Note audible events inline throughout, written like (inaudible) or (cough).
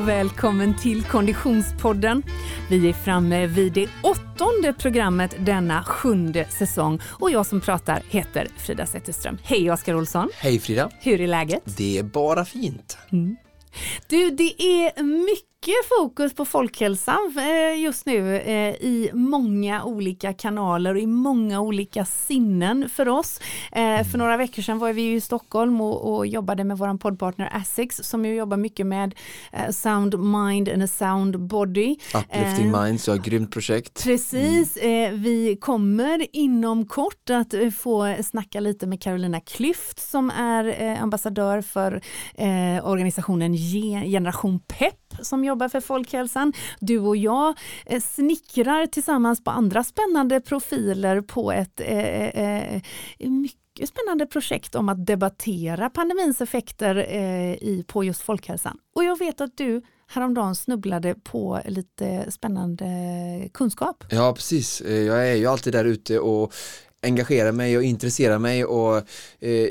och välkommen till Konditionspodden. Vi är framme vid det åttonde programmet denna sjunde säsong och jag som pratar heter Frida Zetterström. Hej Oskar Olsson! Hej Frida! Hur är läget? Det är bara fint. Mm. Du, det är mycket mycket fokus på folkhälsan eh, just nu eh, i många olika kanaler och i många olika sinnen för oss. Eh, för mm. några veckor sedan var vi i Stockholm och, jobbade med vår poddpartner Asics som ju jobbar mycket med Sound Mind and a Sound Body. Uplifting Minds, ja, grymt projekt. Precis, mm. vi kommer inom kort att få snacka lite med Carolina Klyft som är ambassadör för organisationen Generation Pepp som jobbar för folkhälsan. Du och jag eh, snickrar tillsammans på andra spännande profiler på ett eh, eh, eh, mycket spännande projekt om att debattera pandemins effekter eh, i, på just folkhälsan. Och jag vet att du häromdagen snubblade på lite spännande kunskap. Ja, precis. Eh, jag är ju alltid där ute och engagerar mig och intresserar mig och eh,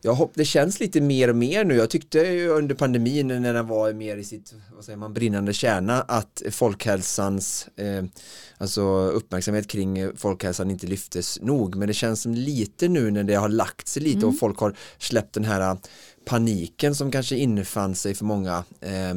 jag hopp, det känns lite mer och mer nu. Jag tyckte under pandemin när den var mer i sitt vad säger man, brinnande kärna att folkhälsans eh, alltså uppmärksamhet kring folkhälsan inte lyftes nog men det känns som lite nu när det har lagt sig lite mm. och folk har släppt den här paniken som kanske infann sig för många eh,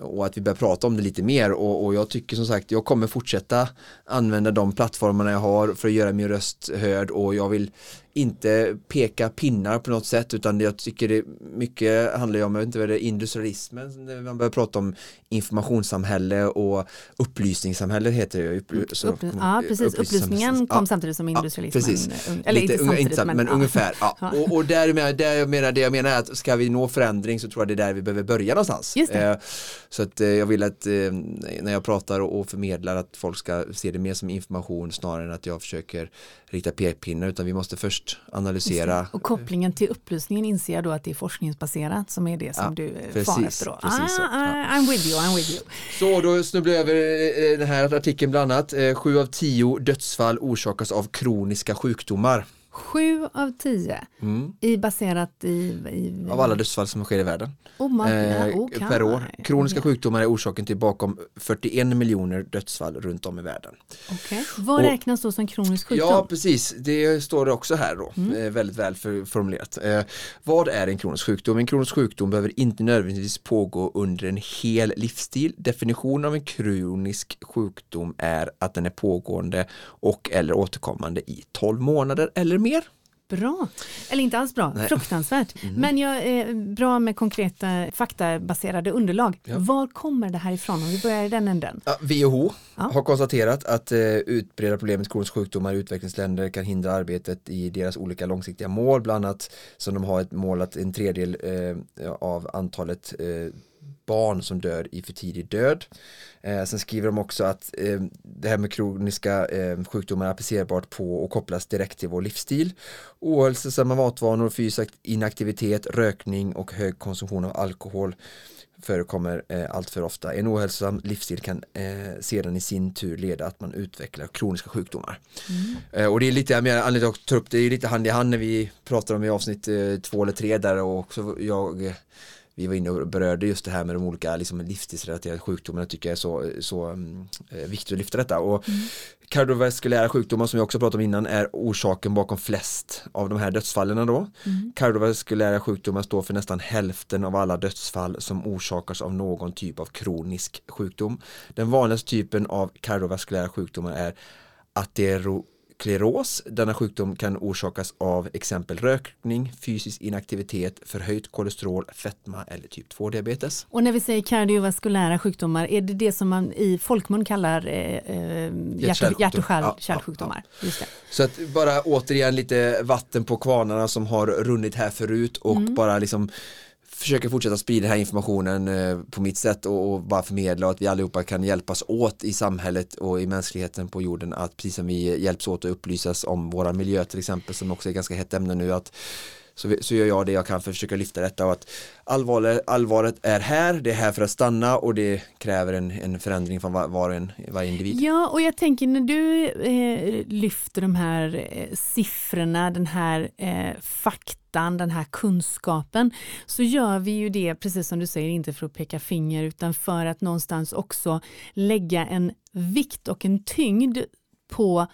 och att vi börjar prata om det lite mer. Och, och, jag tycker som sagt jag kommer fortsätta använda de plattformarna jag har för att göra min röst hörd. Och jag vill inte peka pinnar på något sätt utan jag tycker det mycket handlar om, jag vet inte vad det är, industrialismen, man börjar prata om informationssamhälle och upplysningssamhälle heter det Upp, så, Upp, Ja precis, upplysningen kom ja, samtidigt som industrialismen. Ja, precis. Eller Lite, inte samtidigt inte, men, men ungefär. Ja. Och, och där med, där jag menar, det jag menar är att ska vi nå förändring så tror jag det är där vi behöver börja någonstans. Eh, så att eh, jag vill att eh, när jag pratar och, och förmedlar att folk ska se det mer som information snarare än att jag försöker rikta pekpinnar utan vi måste först analysera. Och kopplingen till upplysningen inser jag då att det är forskningsbaserat som är det som ja, du eh, precis, far efter då. Precis, ah, ah, I'm with you, I'm with you. Så då snubblar jag över eh, den här artikeln bland annat. Eh, sju av tio dödsfall orsakas av kroniska sjukdomar. Sju av tio mm. i baserat i, i, Av alla dödsfall som sker i världen. Oh, man, eh, oh, per år. Kroniska okay. sjukdomar är orsaken till bakom 41 miljoner dödsfall runt om i världen. Okay. Vad och, räknas då som kronisk sjukdom? Ja precis, det står det också här då. Mm. Eh, väldigt väl för, formulerat. Eh, vad är en kronisk sjukdom? En kronisk sjukdom behöver inte nödvändigtvis pågå under en hel livsstil. Definitionen av en kronisk sjukdom är att den är pågående och eller återkommande i 12 månader eller mer. Bra, eller inte alls bra, Nej. fruktansvärt. Mm. Men jag är bra med konkreta faktabaserade underlag. Ja. Var kommer det här ifrån om vi börjar i den änden? Ja, WHO ja. har konstaterat att eh, utbreda problemet kronisk sjukdomar i utvecklingsländer kan hindra arbetet i deras olika långsiktiga mål, bland annat som de har ett mål att en tredjedel eh, av antalet eh, barn som dör i för tidig död. Eh, sen skriver de också att eh, det här med kroniska eh, sjukdomar är applicerbart på och kopplas direkt till vår livsstil. Ohälsosamma matvanor, fysisk inaktivitet, rökning och hög konsumtion av alkohol förekommer eh, allt för ofta. En ohälsosam livsstil kan eh, sedan i sin tur leda att man utvecklar kroniska sjukdomar. Mm. Eh, och det är lite, jag menar, anledningen att ta upp det är lite hand i hand när vi pratar om i avsnitt eh, två eller tre där och också jag vi var inne och berörde just det här med de olika liksom, livsstilsrelaterade sjukdomarna tycker jag är så, så um, viktigt att lyfta detta och mm. kardiovaskulära sjukdomar som vi också pratat om innan är orsaken bakom flest av de här dödsfallen då. Mm. Kardiovaskulära sjukdomar står för nästan hälften av alla dödsfall som orsakas av någon typ av kronisk sjukdom. Den vanligaste typen av kardiovaskulära sjukdomar är atero skleros. Denna sjukdom kan orsakas av exempel rökning, fysisk inaktivitet, förhöjt kolesterol, fetma eller typ 2 diabetes. Och när vi säger kardiovaskulära sjukdomar, är det det som man i folkmun kallar eh, eh hjärt, hjärt och kärlsjukdomar? Ja, ja. Så att bara återigen lite vatten på kvarnarna som har runnit här förut och mm. bara liksom försöker fortsätta sprida den här informationen eh, på mitt sätt och, och, bara förmedla och att vi allihopa kan hjälpas åt i samhället och i mänskligheten på jorden att precis som vi hjälps åt att upplysas om våra miljö till exempel som också är ganska hett ämne nu att så, så gör jag det jag kan för att försöka lyfta detta och att allvaret, allvaret är här, det är här för att stanna och det kräver en, en förändring från var, var en, varje individ. Ja, och jag tänker när du eh, lyfter de här eh, siffrorna, den här eh, faktan, den här kunskapen, så gör vi ju det, precis som du säger, inte för att peka finger, utan för att någonstans också lägga en vikt och en tyngd på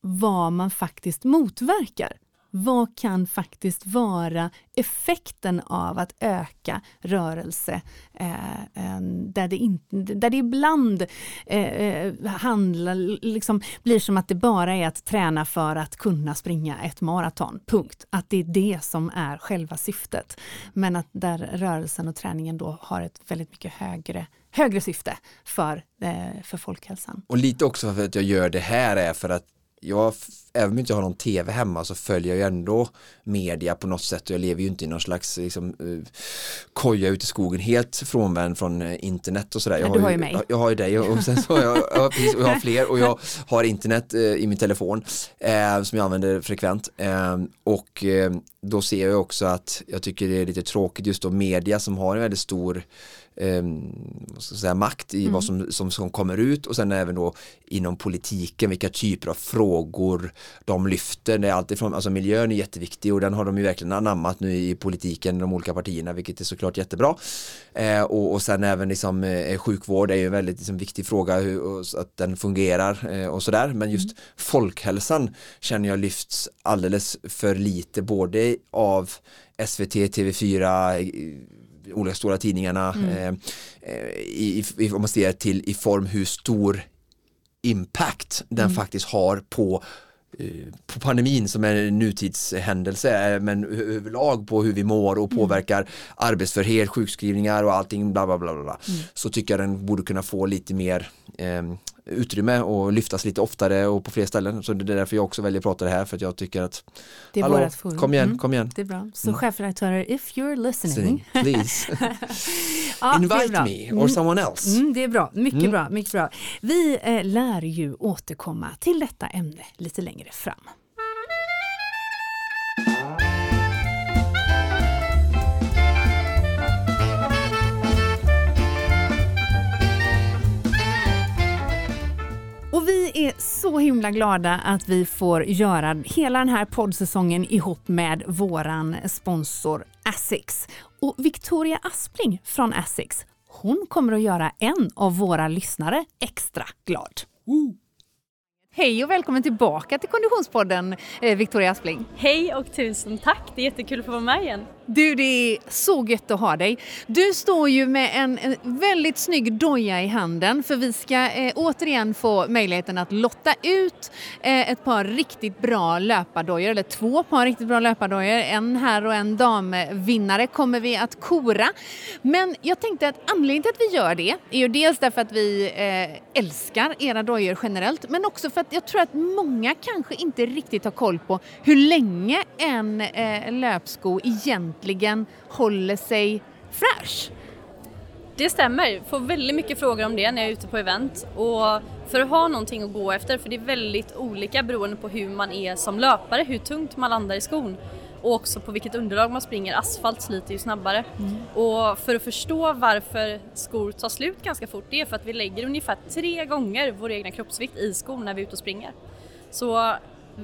vad man faktiskt motverkar. Vad kan faktiskt vara effekten av att öka rörelse eh, eh där, det in, där det ibland eh, eh, handlar, liksom, blir som att det bara är att träna för att kunna springa ett maraton, punkt. Att det är det som är själva syftet. Men att där rörelsen och träningen då har ett väldigt mycket högre högre syfte för, eh, för folkhälsan. Och lite också för att jag gör det här är för att jag, även om jag inte har någon tv hemma så följer jag ju ändå media på något sätt och jag lever ju inte i någon slags liksom, uh, koja ute i skogen helt frånvänd från uh, internet och sådär. Jag, du har ju mig. Jag, jag har ju dig och, sen så har jag, jag, precis, och jag har fler och jag (laughs) har internet uh, i min telefon som jag använder frekvent och då ser jag också att jag tycker det är lite tråkigt just då media som har en väldigt stor eh, säga, makt i mm. vad som, som, som kommer ut och sen även då inom politiken vilka typer av frågor de lyfter. Det är alltifrån, alltså miljön är jätteviktig och den har de ju verkligen anammat nu i politiken, de olika partierna, vilket är såklart jättebra. Eh, och, och sen även liksom, eh, sjukvård är ju en väldigt liksom, viktig fråga hur, och, att den fungerar eh, och sådär. Men just mm. folkhälsan känner jag lyfts alldeles för lite både av SVT, TV4, olika stora tidningarna mm. eh, eh i, i, om man ser till i form hur stor impact den mm. faktiskt har på eh, på pandemin som är en nutidshändelse men överlag på hur vi mår och mm. påverkar mm. arbetsförhet, sjukskrivningar och allting bla bla bla, bla. Mm. så tycker jag den borde kunna få lite mer eh, utrymme och lyftas lite oftare och på fler ställen. Så det är därför jag också väljer att prata det här för att jag tycker att det är hallå, kom igen, mm. kom igen. Det är bra. Så mm. chefredaktörer, if you're listening, please (laughs) ja, (laughs) invite me or mm. someone else. Mm, det är bra, mycket mm. bra, mycket bra. Vi eh, lär ju återkomma till detta ämne lite längre fram. Är så himla glada att vi får göra hela den här poddsäsongen ihop med våran sponsor Asics. Och Victoria Aspling från Asics, hon kommer att göra en av våra lyssnare extra glad. Uh. Hej och välkommen tillbaka till Konditionspodden eh, Victoria Aspling. Hej och tusen tack, det är jättekul att få vara med igen. Du, det är så gött att ha dig. Du står ju med en, en väldigt snygg doja i handen för vi ska eh, återigen få möjligheten att lotta ut eh, ett par riktigt bra löpardojor, eller två par riktigt bra löpardojor. En herr och en damvinnare kommer vi att kora. Men jag tänkte att anledningen till att vi gör det är ju dels därför att vi eh, älskar era dojor generellt, men också för att jag tror att många kanske inte riktigt har koll på hur länge en eh, löpsko egentligen egentligen håller sig fräsch. Det stämmer, jag får väldigt mycket frågor om det när jag är ute på event och för att ha någonting att gå efter, för det är väldigt olika beroende på hur man är som löpare, hur tungt man landar i skon och också på vilket underlag man springer. Asfalt sliter ju snabbare. Mm. Och för att förstå varför skor tar slut ganska fort, det är för att vi lägger ungefär tre gånger vår egna kroppsvikt i skon när vi är ute och springer. Så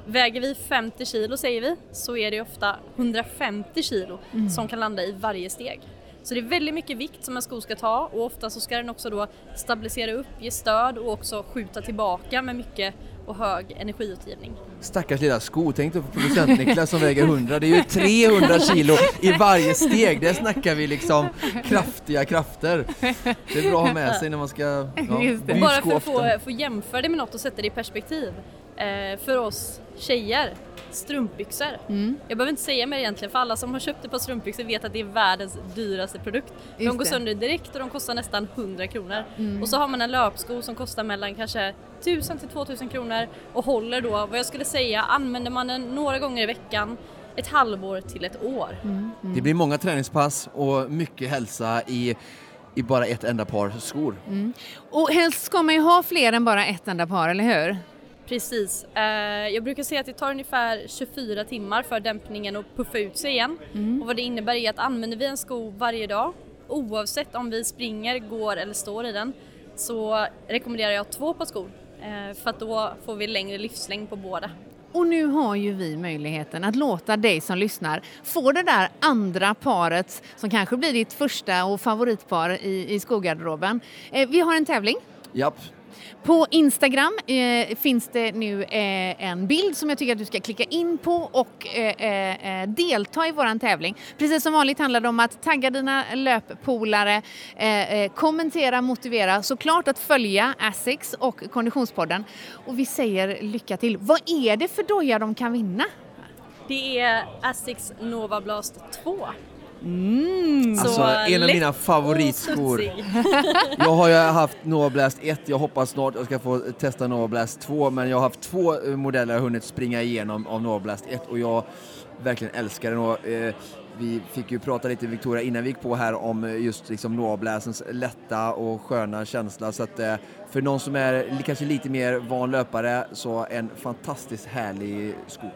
Väger vi 50 kilo säger vi så är det ofta 150 kilo mm. som kan landa i varje steg. Så det är väldigt mycket vikt som en sko ska ta och ofta så ska den också då stabilisera upp, ge stöd och också skjuta tillbaka med mycket och hög energiutgivning. Stackars lilla sko, tänk dig på producent Niklas som väger 100, det är ju 300 kilo i varje steg, där snackar vi liksom kraftiga krafter. Det är bra att ha med sig när man ska ja, Bara för att få, få jämföra det med något och sätta det i perspektiv eh, för oss tjejer, strumpbyxor. Mm. Jag behöver inte säga mer egentligen för alla som har köpt ett par strumpbyxor vet att det är världens dyraste produkt. Just de går det. sönder direkt och de kostar nästan 100 kronor. Mm. Och så har man en löpsko som kostar mellan kanske 1000 till 2000 kronor och håller då, vad jag skulle säga, använder man den några gånger i veckan ett halvår till ett år. Mm. Det blir många träningspass och mycket hälsa i i bara ett enda par skor. Mm. Och helst ska man ju ha fler än bara ett enda par, eller hur? Precis. Eh, jag brukar säga att det tar ungefär 24 timmar för dämpningen att puffa ut sig igen. Mm. Och vad det innebär är att använder vi en sko varje dag, oavsett om vi springer, går eller står i den, så rekommenderar jag två par skor. Eh, för att då får vi längre livslängd på båda. Och nu har ju vi möjligheten att låta dig som lyssnar få det där andra paret som kanske blir ditt första och favoritpar i, i skogarderoben. Eh, vi har en tävling. Japp. På Instagram eh, finns det nu eh, en bild som jag tycker att du ska klicka in på och eh, eh, eh delta i våran tävling. Precis som vanligt handlar det om att tagga dina löppolare, eh, eh, kommentera, motivera, såklart att följa Asics och Konditionspodden. Och vi säger lycka till. Vad är det för doja de kan vinna? Det är Asics Nova Blast 2. Mm, alltså en av mina favoritskor. (laughs) jag har ju haft Nova Blast 1, jag hoppas snart jag ska få testa Nova Blast 2 men jag har haft två eh, modeller jag hunnit springa igenom av Nova Blast 1 och jag verkligen älskar den. Och, eh, vi fick ju prata lite Victoria innan vi gick på här om just liksom Nova Blastens lätta och sköna känsla så att eh, för någon som är kanske lite mer van löpare så en fantastiskt härlig sko.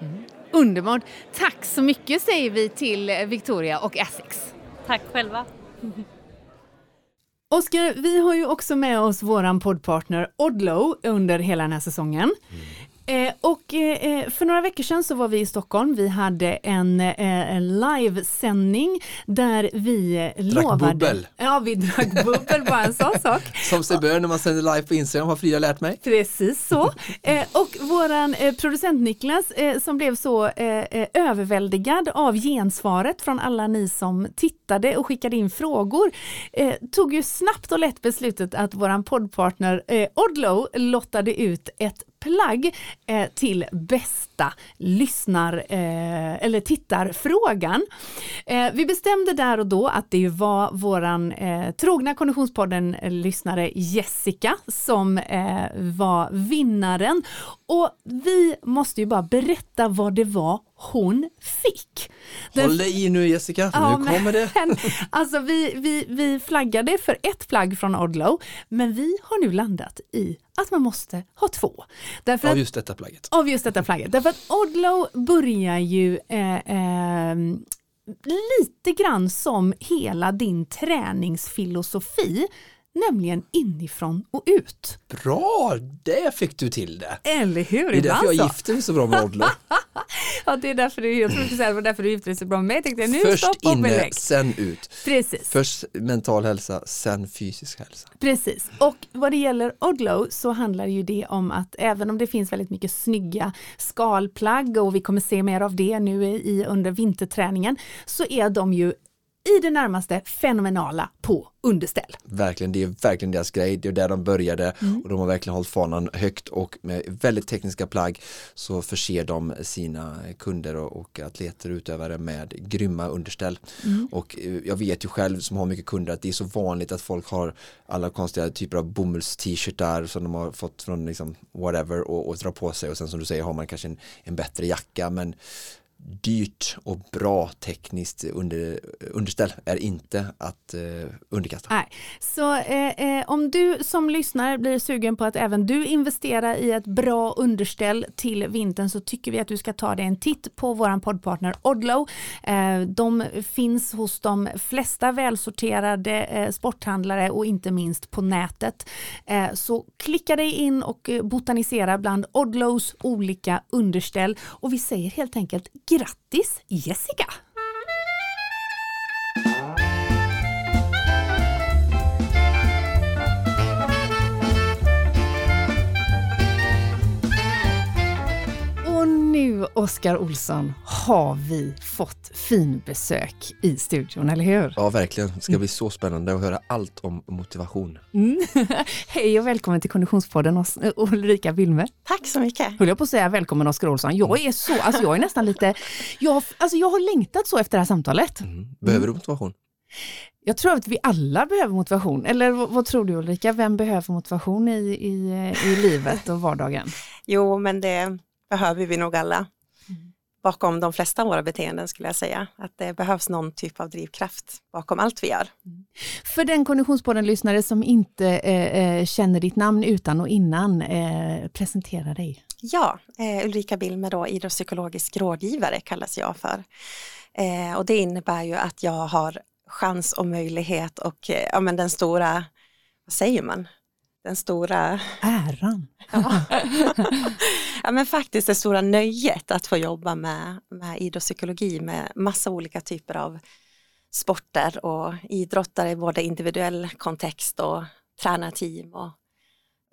Mm. Underbart. Tack så mycket säger vi till Victoria och Essex. Tack själva. (laughs) Oskar, vi har ju också med oss våran poddpartner Odlow under hela den här säsongen. Eh, och eh, för några veckor sedan så var vi i Stockholm. Vi hade en, eh, livesändning där vi drack lovade... bubbel. Ja, vi drack bubbel, bara en sån sak. (laughs) Som sig bör när man sänder live på Instagram har Frida lärt mig. Precis så. (laughs) Eh, och våran eh, producent Niklas eh, som blev så överväldigad av gensvaret från alla ni som tittade och skickade in frågor tog ju snabbt och lätt beslutet att våran poddpartner Odlow lottade ut ett plagg eh, till bästa lyssnar eh, eller tittarfrågan. Eh, vi bestämde där och då att det var våran eh, trogna Konditionspodden-lyssnare eh, Jessica som eh, var vinnaren och vi måste ju bara berätta vad det var hon fick. Håll dig i nu Jessica, ja, nu kommer det. (laughs) Alltså vi, vi, vi flaggade för ett plagg från Odlow, men vi har nu landat i att man måste ha två. Därför av just detta plagget. Av just detta plagget. Därför att Odlow börjar ju eh, eh, lite grann som hela din träningsfilosofi nämligen inifrån och ut. Bra, det fick du till det. Eller hur? Det är därför jag gifte mig så bra med Odlo. (laughs) ja, det är därför du, jag trodde det var därför du gifte dig så bra med mig. Jag tänkte, nu Först stopp inne, sen ut. Precis. Först mental hälsa, sen fysisk hälsa. Precis, och vad det gäller Odlo så handlar ju det om att även om det finns väldigt mycket snygga skalplagg och vi kommer se mer av det nu i, under vinterträningen så är de ju i det närmaste fenomenala på underställ. Verkligen, det är verkligen deras grej, det är där de började mm. och de har verkligen hållit fanan högt och med väldigt tekniska plagg så förser de sina kunder och, och atleter och utövare med grymma underställ. Mm. Och eh, jag vet ju själv som har mycket kunder att det är så vanligt att folk har alla konstiga typer av bomulls-t-shirtar som de har fått från liksom whatever och, och dra på sig och sen som du säger har man kanske en, en bättre jacka men dyrt och bra tekniskt under, underställ är inte att eh, underkasta. Nej. Så eh, eh, om du som lyssnar blir sugen på att även du investerar i ett bra underställ till vintern så tycker vi att du ska ta dig en titt på våran poddpartner Odlow. Eh, de finns hos de flesta välsorterade eh, sporthandlare och inte minst på nätet. Eh, så klicka dig in och eh, botanisera bland Odlows olika underställ och vi säger helt enkelt Grattis Jessica! Oskar Olsson, har vi fått finbesök i studion, eller hur? Ja, verkligen. Det ska bli så spännande att höra allt om motivation. Mm. (laughs) Hej och välkommen till Konditionspodden Ulrika Wilmer. Tack så mycket. Höll jag på att säga välkommen Oskar Olsson. Jag är så, alltså jag är nästan lite, jag, alltså jag har längtat så efter det här samtalet. Mm. Behöver du motivation? Jag tror att vi alla behöver motivation. Eller vad, vad tror du Ulrika? Vem behöver motivation i, i, i livet och vardagen? (laughs) Jo, men det behöver vi nog alla bakom de flesta av våra beteenden skulle jag säga. Att det behövs någon typ av drivkraft bakom allt vi gör. För den Konditionspodden-lyssnare som inte eh, eh, känner ditt namn utan och innan, eh, presentera dig. Ja, eh, Ulrika Bilmer då, idrottspsykologisk rådgivare kallas jag för. Eh, och det innebär ju att jag har chans och möjlighet och eh, ja, men den stora, vad säger man, den stora äran. Ja. (laughs) (laughs) ja. men faktiskt det stora nöjet att få jobba med, med idrottspsykologi med massa olika typer av sporter och idrottare i både individuell kontext och tränarteam och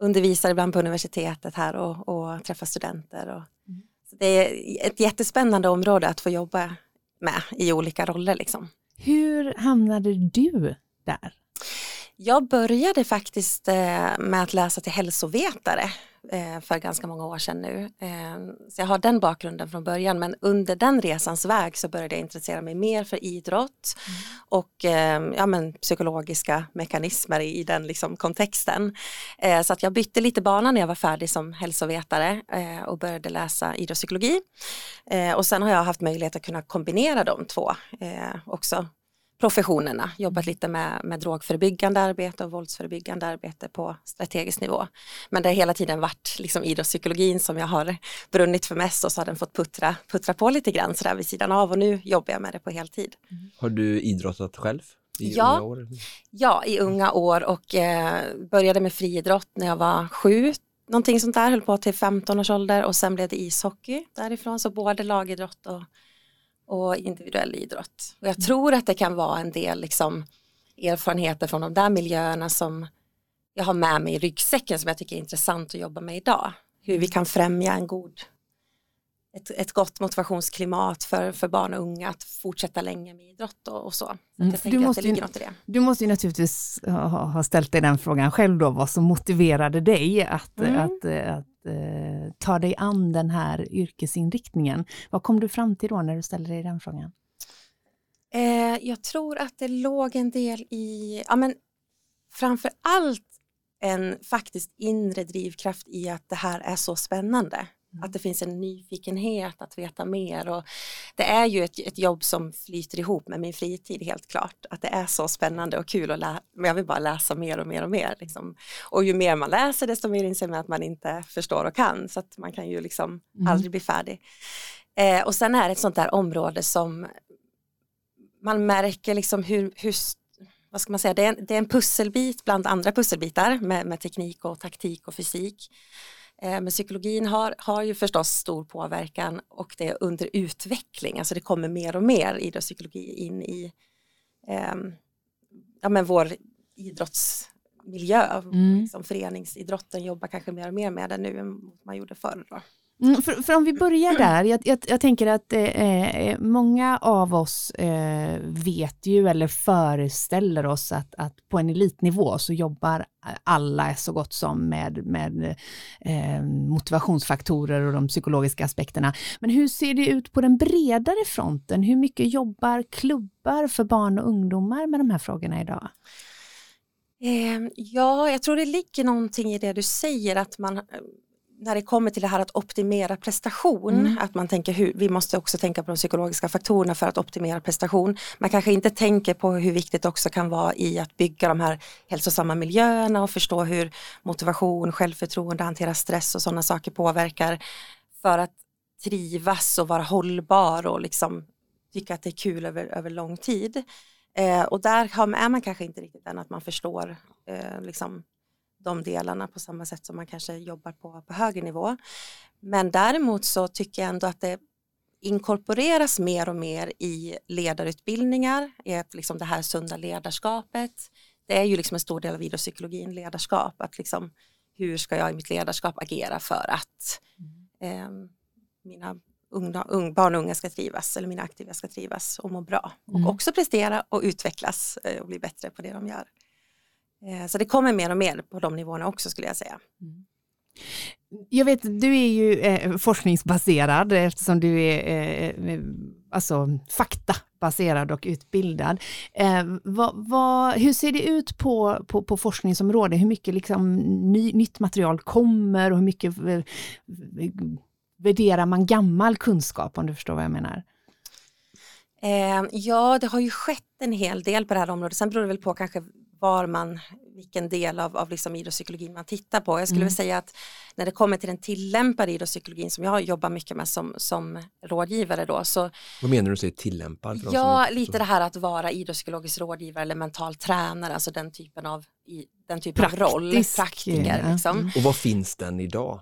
undervisar ibland på universitetet här och, och träffar studenter. Och, mm. det är ett jättespännande område att få jobba med i olika roller. Liksom. Hur hamnade du där? Jag började faktiskt eh, med att läsa till hälsovetare eh, för ganska många år sedan nu. Eh, så jag har den bakgrunden från början men under den resans väg så började jag intressera mig mer för idrott mm. och ja, men, psykologiska mekanismer i, den liksom, kontexten. Så att jag bytte lite bana när jag var färdig som hälsovetare och började läsa idrottspsykologi. Och sen har jag haft möjlighet att kunna kombinera de två också professionerna, jobbat lite med, med drogförebyggande arbete och våldsförebyggande arbete på strategisk nivå. Men det har hela tiden varit liksom idrottspsykologin som jag har brunnit för mest och så har den fått puttra, puttra på lite grann sådär vid sidan av och nu jobbar jag med det på heltid. Mm. Har du idrottat själv? I ja, unga år? ja, i unga år och eh, började med friidrott när jag var sju, någonting sånt där, höll på till 15 års ålder och sen blev det ishockey därifrån, så både lagidrott och och individuell idrott. Och jag tror att det kan vara en del liksom, erfarenheter från de där miljöerna som jag har med mig i ryggsäcken som jag tycker är intressant att jobba med idag. Hur vi kan främja en god, ett, ett gott motivationsklimat för, för barn och unga att fortsätta länge med idrott och, och så. så mm, du, måste ju, du måste ju naturligtvis ha, ha ställt dig den frågan själv då, vad som motiverade dig att, mm. att, att eh, ta dig an den här yrkesinriktningen. Vad kom du fram till då när du ställde dig den frågan? Eh, jag tror att det låg en del i, ja men framför allt en faktiskt inre drivkraft i att det här är så spännande. Mm. Att det finns en nyfikenhet att veta mer och det är ju ett, ett jobb som flyter ihop med min fritid helt klart. Att det är så spännande och kul att läsa, men jag vill bara läsa mer och mer och mer. Liksom. Och ju mer man läser desto mer inser man att man inte förstår och kan så att man kan ju liksom mm. aldrig bli färdig. Eh, och sen är det ett sånt där område som man märker liksom hur, hur vad ska man säga, det är, en, det är en pusselbit bland andra pusselbitar med, med teknik och taktik och fysik. Eh, men psykologin har, har ju förstås stor påverkan och det är under utveckling, alltså det kommer mer och mer idrottspsykologi in i eh, ja, men vår idrottsmiljö. Mm. Liksom föreningsidrotten jobbar kanske mer och mer med det nu än man gjorde förr. Då. Mm, för, för, om vi börjar där, jag, jag, jag tänker att eh, eh, många av oss eh, vet ju eller föreställer oss att, att på en elitnivå så jobbar alla så gott som med, med eh, motivationsfaktorer och de psykologiska aspekterna. Men hur ser det ut på den bredare fronten? Hur mycket jobbar klubbar för barn och ungdomar med de här frågorna idag? Eh, ja, jag tror det ligger någonting i det du säger att man när det kommer till det här att optimera prestation, mm. att man tänker hur, vi måste också tänka på de psykologiska faktorerna för att optimera prestation. Man kanske inte tänker på hur viktigt det också kan vara i att bygga de här hälsosamma miljöerna och förstå hur motivation, självförtroende, hantera stress och sådana saker påverkar för att trivas och vara hållbar och liksom tycka att det är kul över, över lång tid. Eh, och där är man kanske inte riktigt än att man förstår eh, liksom, de delarna på samma sätt som man kanske jobbar på, på högre nivå. Men däremot så tycker jag ändå att det inkorporeras mer och mer i ledarutbildningar, i liksom det här sunda ledarskapet. Det är ju liksom en stor del av idrottspsykologin, ledarskap, att liksom hur ska jag i mitt ledarskap agera för att eh, mina unga, un, barn och unga ska trivas eller mina aktiva ska trivas och må bra mm. och också prestera och utvecklas eh, och bli bättre på det de gör. Eh, så det kommer mer och mer på de nivåerna också skulle jag säga. Mm. Jag vet, du är ju eh, forskningsbaserad eftersom du är eh, alltså, faktabaserad och utbildad. Eh, vad, vad, hur ser det ut på, på, på forskningsområdet? Hur mycket liksom, ny, nytt material kommer och hur mycket värderar man gammal kunskap om du förstår vad jag menar? Ja, det har ju skett en hel del på det här området. Sen beror det väl på kanske var man, vilken del av, av liksom idrottspsykologin man tittar på. Jag skulle mm. vilja säga att när det kommer till den tillämpade idrottspsykologin som jag jobbar mycket med som, som rådgivare då. Så, Vad menar du säger tillämpad? Ja, är, lite det här att vara idrottspsykologisk rådgivare eller mental tränare, alltså den typen av, i, den typen Praktisk, av roll, praktiker. Liksom. Mm. Och vad finns den idag?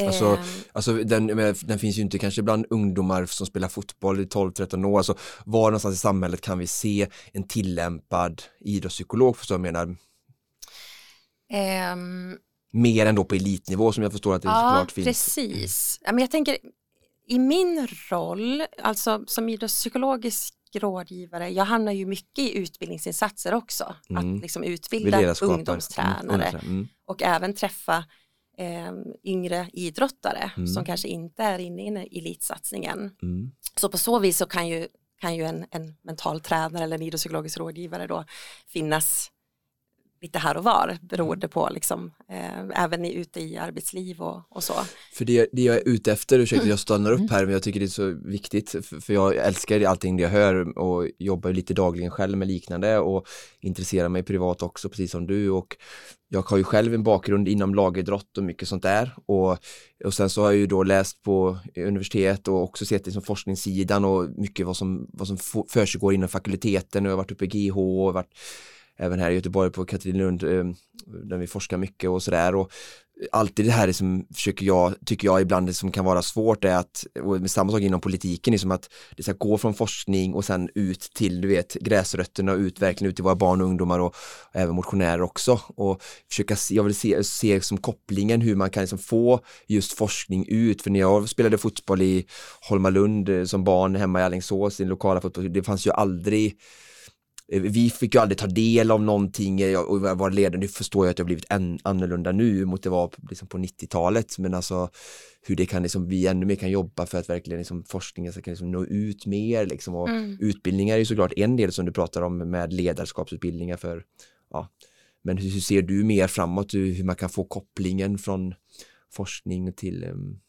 Alltså, ehm. alltså den, den, finns ju inte kanske bland ungdomar som spelar fotboll i 12-13 år. Alltså, var någonstans i samhället kan vi se en tillämpad idrottspsykolog förstår jag menar? Um, Mer än då på elitnivå som jag förstår att det ja, såklart finns. Precis. Men jag tänker i min roll, alltså som idrottspsykologisk rådgivare, jag hamnar ju mycket i utbildningsinsatser också. Mm. Att liksom utbilda ungdomstränare mm. Mm. och även träffa eh, yngre idrottare mm. som kanske inte är inne i elitsatsningen. Mm. Så på så vis så kan ju, kan ju en, en mental tränare eller en idrottspsykologisk rådgivare då finnas lite här och var beroende på liksom, eh, även i, ute i arbetsliv och, och, så. För det, det jag är ute efter, ursäkta jag stannar upp mm. här men jag tycker det är så viktigt för, för jag älskar allting det jag hör och jobbar lite dagligen själv med liknande och intresserar mig privat också precis som du och jag har ju själv en bakgrund inom lagidrott och mycket sånt där och, och sen så har jag ju då läst på universitet och också sett det som forskningssidan och mycket vad som, vad som försiggår inom fakulteten och jag har varit uppe i GH och varit även här i Göteborg på Katrinlund eh, där vi forskar mycket och sådär. Och alltid det här som försöker jag, tycker jag ibland det som kan vara svårt är att, och med samma sak inom politiken, liksom att det ska gå från forskning och sen ut till, du vet, gräsrötterna och ut, verkligen ut till våra barn och ungdomar och, och även motionärer också. Och försöka, jag vill se, se som kopplingen hur man kan liksom få just forskning ut, för när jag spelade fotboll i Holmalund eh, som barn hemma i Alingsås, i den lokala fotboll, det fanns ju aldrig vi fick ju aldrig ta del av någonting eh, och var ledare. Nu förstår jag att har blivit en, annorlunda nu mot det var liksom på 90-talet men alltså hur det kan liksom, vi ännu mer kan jobba för att verkligen liksom forskningen ska liksom nå ut mer liksom och mm. utbildningar är ju såklart en del som du pratar om med ledarskapsutbildningar för ja, men hur, hur ser du mer framåt hur man kan få kopplingen från forskning till um...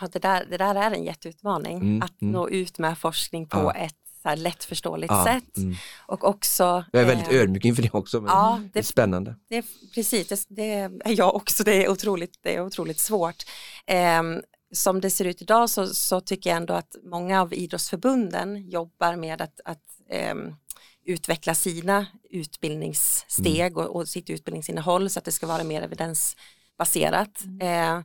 Ja, det, där, det där är en jätteutmaning, mm, att mm. nå ut med forskning på ja. ett så här lättförståeligt ja, sätt. Mm. Och också, jag är väldigt eh, ödmjuk inför det också, men ja, det, det är spännande. Det, precis, det, det, är jag också, det är otroligt, det är otroligt svårt. Eh, som det ser ut idag så, så, tycker jag ändå att många av idrottsförbunden jobbar med att, att eh, utveckla sina utbildningssteg mm. och, och, sitt utbildningsinnehåll så att det ska vara mer evidensbaserat. Mm. Eh,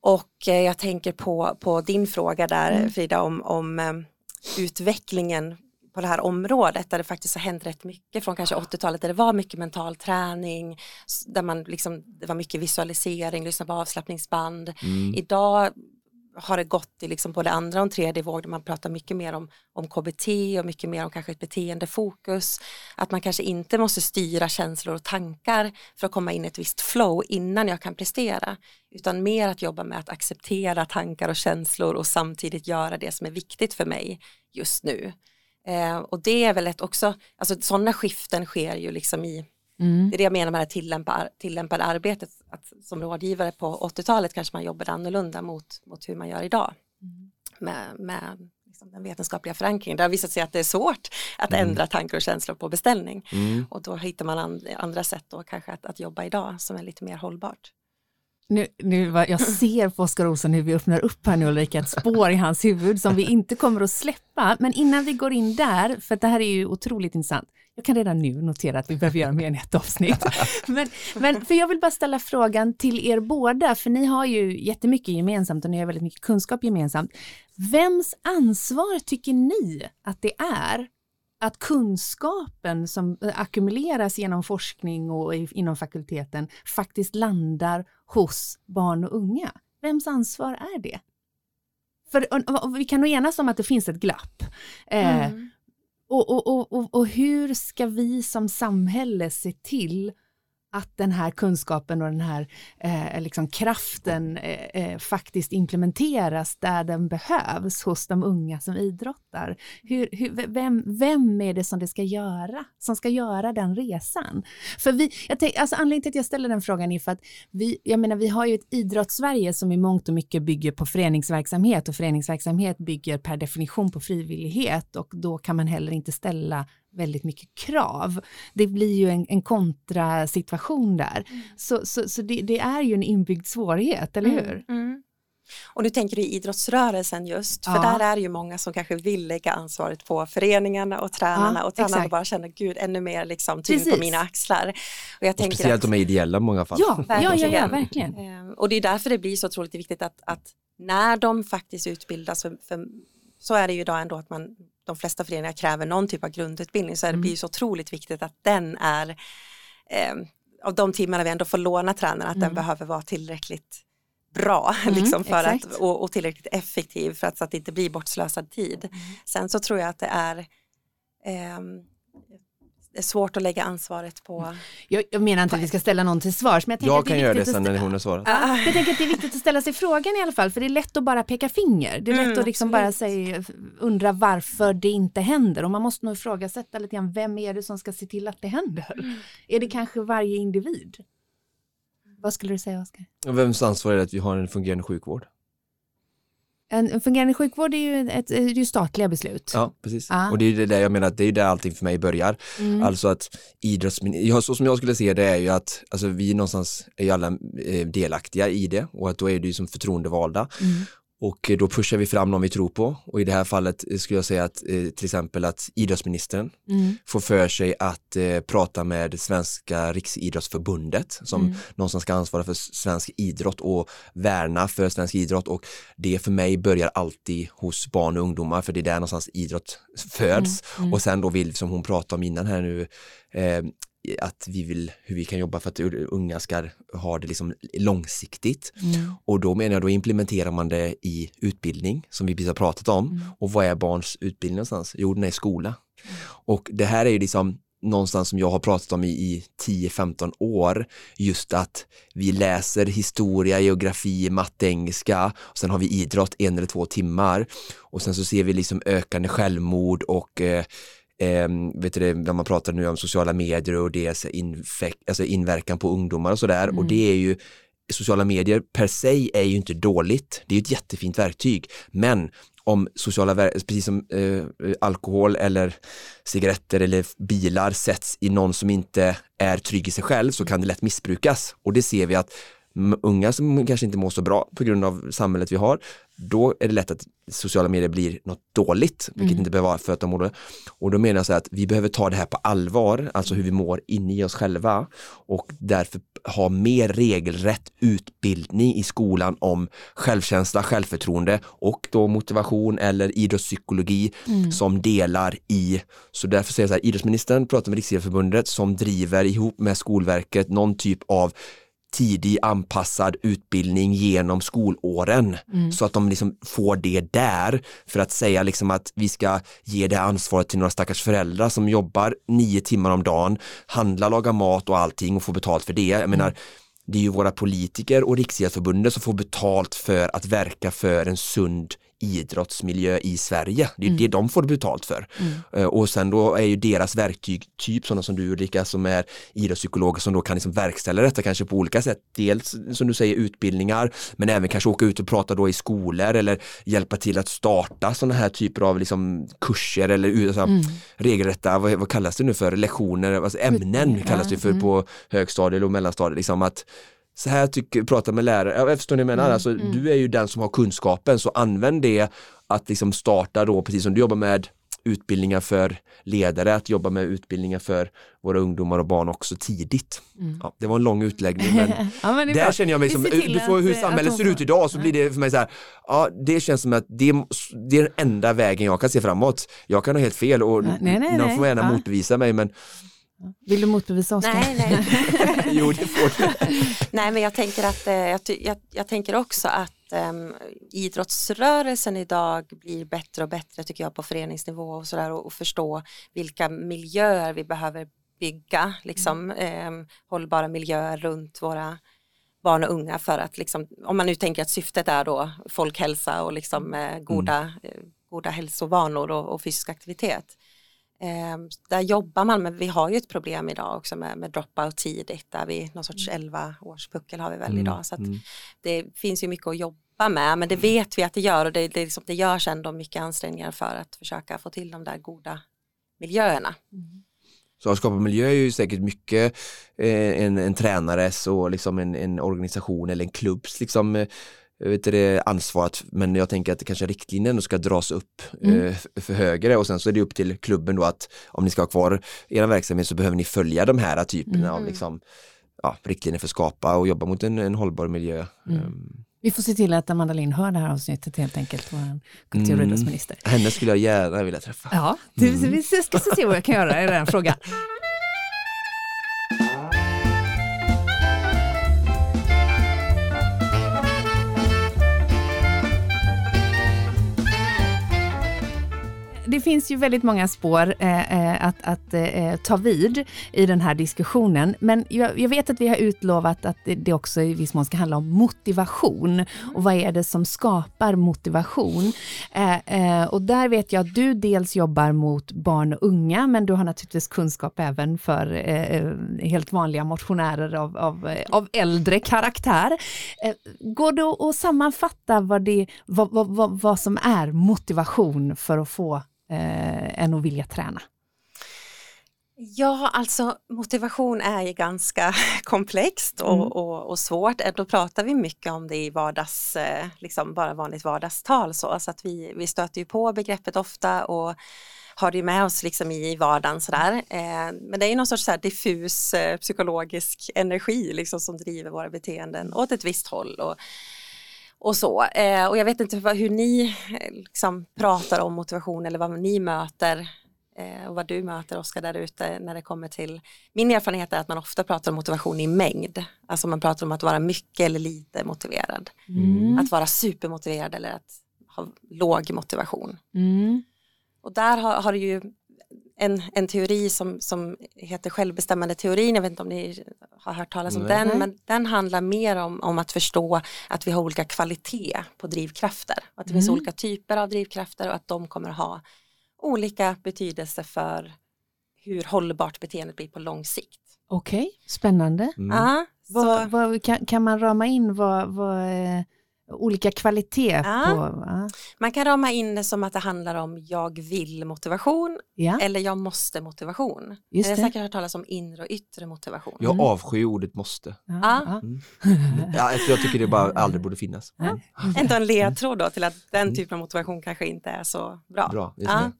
och eh, jag tänker på, på din fråga där mm. Frida om, om ehm, utvecklingen på det här området där det faktiskt har hänt rätt mycket från kanske 80-talet där det var mycket mental träning, där man liksom, det var mycket visualisering, lyssna på avslappningsband. Mm. Idag har det gått i liksom både andra och tredje våg där man pratar mycket mer om, om KBT och mycket mer om kanske ett beteendefokus. Att man kanske inte måste styra känslor och tankar för att komma in i ett visst flow innan jag kan prestera. Utan mer att jobba med att acceptera tankar och känslor och samtidigt göra det som är viktigt för mig just nu. Eh, och det är väl ett också, alltså sådana skiften sker ju liksom i Mm. Det är det jag menar med det tillämpa, tillämpade arbetet. Att som rådgivare på 80-talet kanske man jobbade annorlunda mot, mot hur man gör idag. Mm. Med, med liksom den vetenskapliga förankringen. Det har visat sig att det är svårt att mm. ändra tankar och känslor på beställning. Mm. Och då hittar man and, andra sätt då kanske att, att jobba idag som är lite mer hållbart. Nu, nu, jag (laughs) ser på Oskar Olsson hur vi öppnar upp här nu Ulrika, ett spår i hans huvud som vi inte kommer att släppa. Men innan vi går in där, för det här är ju otroligt intressant. Jag kan redan nu notera att vi behöver göra mer än ett avsnitt. (laughs) Men, men för jag vill bara ställa frågan till er båda, för ni har ju jättemycket gemensamt och ni har väldigt mycket kunskap gemensamt. Vems ansvar tycker ni att det är att kunskapen som ackumuleras genom forskning och inom fakulteten faktiskt landar hos barn och unga? Vems ansvar är det? För och, och, vi kan nog enas om att det finns ett glapp. Eh, mm. och, och, och, och hur ska vi som samhälle se till att den här kunskapen och den här eh, liksom kraften eh, eh, faktiskt implementeras där den behövs hos de unga som idrottar. Hur, hur, vem, vem är det som det ska göra, som ska göra den resan? För vi, jag tänk, alltså anledningen till att jag ställer den frågan är för att vi, jag menar, vi har ju ett idrottssverige som i mångt och mycket bygger på föreningsverksamhet och föreningsverksamhet bygger per definition på frivillighet och då kan man heller inte ställa väldigt mycket krav. Det blir ju en, en kontrasituation där. Mm. Så, så, så det, det, är ju en inbyggd svårighet, eller mm, hur? Mm. Och nu tänker du idrottsrörelsen just, för ja. där är det ju många som kanske vill lägga ansvaret på föreningarna och tränarna ja, och tränarna exakt. bara känner gud ännu mer liksom tyngd på mina axlar. Och jag tänker speciellt att, de är ideella i många fall. Ja, verkligen. (laughs) Ja, ja, verkligen. Ehm, och det är därför det blir så otroligt viktigt att, att när de faktiskt utbildas, för, för så är det ju idag ändå att man de flesta föreningar kräver någon typ av grundutbildning så det mm. blir så otroligt viktigt att den är eh, av de timmarna vi ändå får låna tränaren att mm. den behöver vara tillräckligt bra (laughs) mm, liksom för att, och, och, tillräckligt effektiv för att, så att det inte blir bortslösad tid. Mm. Sen så tror jag att det är eh, det är svårt att lägga ansvaret på... Jag, jag menar inte att vi ska ställa någon till svars. Men jag, jag kan göra det sen när hon har svarat. Ja, jag tänker att det är viktigt att ställa sig frågan i alla fall, för det är lätt att bara peka finger. Det är mm, lätt att liksom bara säga, undra varför det inte händer och man måste nog ifrågasätta lite grann, vem är det som ska se till att det händer? Mm. Är det kanske varje individ? Vad skulle du säga Oskar? Vems ansvar är det att vi har en fungerande sjukvård? En fungerande sjukvård är ju, ett, är ju statliga beslut. Ja, precis. Ah. Och det är ju det där jag menar, det är ju där allting för mig börjar. Mm. Alltså att idrottsministern, så som jag skulle se det är ju att alltså vi någonstans är ju alla eh, delaktiga i det och att då är det ju som förtroendevalda. Mm. Och då pushar vi fram någon vi tror på och i det här fallet skulle jag säga att eh, till exempel att idrottsministern mm. får för sig att eh, prata med Svenska Riksidrottsförbundet som mm. någon som ska ansvara för svensk idrott och värna för svensk idrott och det för mig börjar alltid hos barn och ungdomar för det är där någonstans idrott föds mm. mm. och sen då vill, som hon pratade om innan här nu, eh, att vi vill, hur vi kan jobba för att unga ska ha det liksom långsiktigt. Mm. Och då menar jag, då implementerar man det i utbildning som vi precis har pratat om. Mm. Och vad är barns utbildning någonstans? Jo, den är i skola. Och det här är ju liksom någonstans som jag har pratat om i, i 10-15 år, just att vi läser historia, geografi, matte, engelska och sen har vi idrott en eller två timmar och sen så ser vi liksom ökande självmord och eh, eh, vet du när man pratar nu om sociala medier och deras alltså inverkan på ungdomar och sådär mm. och det är ju sociala medier per se är ju inte dåligt, det är ett jättefint verktyg, men om sociala, precis som eh, alkohol eller cigaretter eller bilar sätts i någon som inte är trygg i sig själv så kan det lätt missbrukas. Och det ser vi att unga som kanske inte mår så bra på grund av samhället vi har, då är det lätt att sociala medier blir något dåligt, vilket mm. inte behöver vara för att de mår Och då menar jag så att vi behöver ta det här på allvar, alltså hur vi mår inne i oss själva och därför ha mer regelrätt utbildning i skolan om självkänsla, självförtroende och då motivation eller idrottspsykologi mm. som delar i, så därför säger jag så här, idrottsministern pratar med Riksidrottsförbundet som driver ihop med Skolverket någon typ av tidig anpassad utbildning genom skolåren mm. så att de liksom får det där för att säga liksom att vi ska ge det ansvaret till några stackars föräldrar som jobbar nio timmar om dagen, handlar, lagar mat och allting och får betalt för det. Jag menar, mm. det är ju våra politiker och Riksidrottsförbundet som får betalt för att verka för en sund idrottsmiljö i Sverige. Det är mm. det de får betalt för. Mm. Eh, och sen då är ju deras verktyg typ sådana som du Ulrika som är idrottspsykologer som då kan liksom verkställa detta kanske på olika sätt. Dels som du säger utbildningar men även kanske åka ut och prata då i skolor eller hjälpa till att starta sådana här typer av liksom kurser eller alltså, mm. regelrätta, vad, vad, kallas det nu för, lektioner, alltså ämnen kallas det för mm. på högstadiet och mellanstadiet. Liksom att så här tycker, prata med lärare, jag förstår ni menar, mm, alltså, mm. du är ju den som har kunskapen så använd det att liksom starta då, precis som du jobbar med utbildningar för ledare, att jobba med utbildningar för våra ungdomar och barn också tidigt. Mm. Ja, det var en lång utläggning men, (laughs) ja, men där bra. känner jag mig som, utifrån hur samhället ser ut idag så blir det för mig så här, ja det känns som att det, det är den enda vägen jag kan se framåt. Jag kan ha helt fel och nej, nej, nej, någon får gärna ja. motbevisa mig men vill du motbevisa Oskar? Nej, nej. (laughs) jo, det får du. nej, men jag tänker, att, eh, jag, jag, jag tänker också att um, idrottsrörelsen idag blir bättre och bättre tycker jag på föreningsnivå och sådär och, och förstå vilka miljöer vi behöver bygga liksom, eh, hållbara miljöer runt våra barn och unga för att liksom, om man nu tänker att syftet är då folkhälsa och liksom, eh, goda, mm. goda hälsovanor och, och fysisk aktivitet. Eh, där jobbar man, men vi har ju ett problem idag också med, med dropout tidigt, där vi, någon sorts 11 mm. års puckel har vi väl mm. idag. Så mm. det finns ju mycket att jobba med, men det vet vi att det gör och det, det, liksom, det görs ändå mycket ansträngningar för att försöka få till de där goda miljöerna. Mm. Så att skapa miljö är ju säkert mycket eh, en, en tränares och liksom en, en organisation eller en klubbs liksom eh, vet det, ansvaret men jag tänker att det kanske riktlinjen ska dras upp mm. eh, för högre och sen så är det upp till klubben då att om ni ska ha kvar er verksamhet så behöver ni följa de här typerna mm. av liksom, ja, riktlinjer för att skapa och jobba mot en, en hållbar miljö. Mm. Um, vi får se till att Amanda Lind hör det här avsnittet helt enkelt, vår kultur och mm. idrottsminister. Henne skulle jag gärna vilja träffa. Ja, mm. vi ska se vad jag kan göra i den frågan. Det finns ju väldigt många spår eh, eh, att, att eh, ta vid i den här diskussionen. Men jag, jag, vet att vi har utlovat att det, också i viss mån ska handla om motivation. Och vad är det som skapar motivation? Eh, eh och där vet jag att du dels jobbar mot barn och unga, men du har naturligtvis kunskap även för eh, eh helt vanliga motionärer av, av, eh, av äldre karaktär. går det att sammanfatta vad, det, vad, vad, vad, vad som är motivation för att få eh, än att vilja träna? Ja, alltså motivation är ju ganska (laughs) komplext och, mm. och, och, svårt. Då pratar vi mycket om det i vardags, eh, liksom bara vanligt vardagstal så, så att vi, vi stöter ju på begreppet ofta och har det med oss liksom i vardagen sådär. Eh, men det är ju någon sorts så diffus eh, psykologisk energi liksom som driver våra beteenden åt ett visst håll. Och, och så. Eh, och jag vet inte hur ni eh, liksom, pratar om motivation eller vad ni möter eh, och vad du möter Oskar där ute när det kommer till min erfarenhet är att man ofta pratar om motivation i mängd. Alltså man pratar om att vara mycket eller lite motiverad. Mm. Att vara supermotiverad eller att ha låg motivation. Mm. Och där har, har det ju en, en teori som, som heter självbestämmande teorin. Jag vet inte om ni har hört talas om Nej. den, men den handlar mer om, om att förstå att vi har olika kvalitet på drivkrafter. Att det mm. finns olika typer av drivkrafter och att de kommer ha olika betydelse för hur hållbart beteendet blir på lång sikt. Okej, okay. spännande. Mm. Ja, vad, vad, kan, kan, man rama in vad, vad olika kvalitet. Ja. På, ja. Man kan rama in det som att det handlar om jag vill motivation ja. eller jag måste motivation. Just det. Jag har säkert hört talas om inre och yttre motivation. Jag mm. avskyr ordet måste. Ja. Mm. ja, jag tycker det bara aldrig borde finnas. Mm. Ändå en ledtråd då till att den mm. typen av motivation kanske inte är så bra. bra ja. Mm.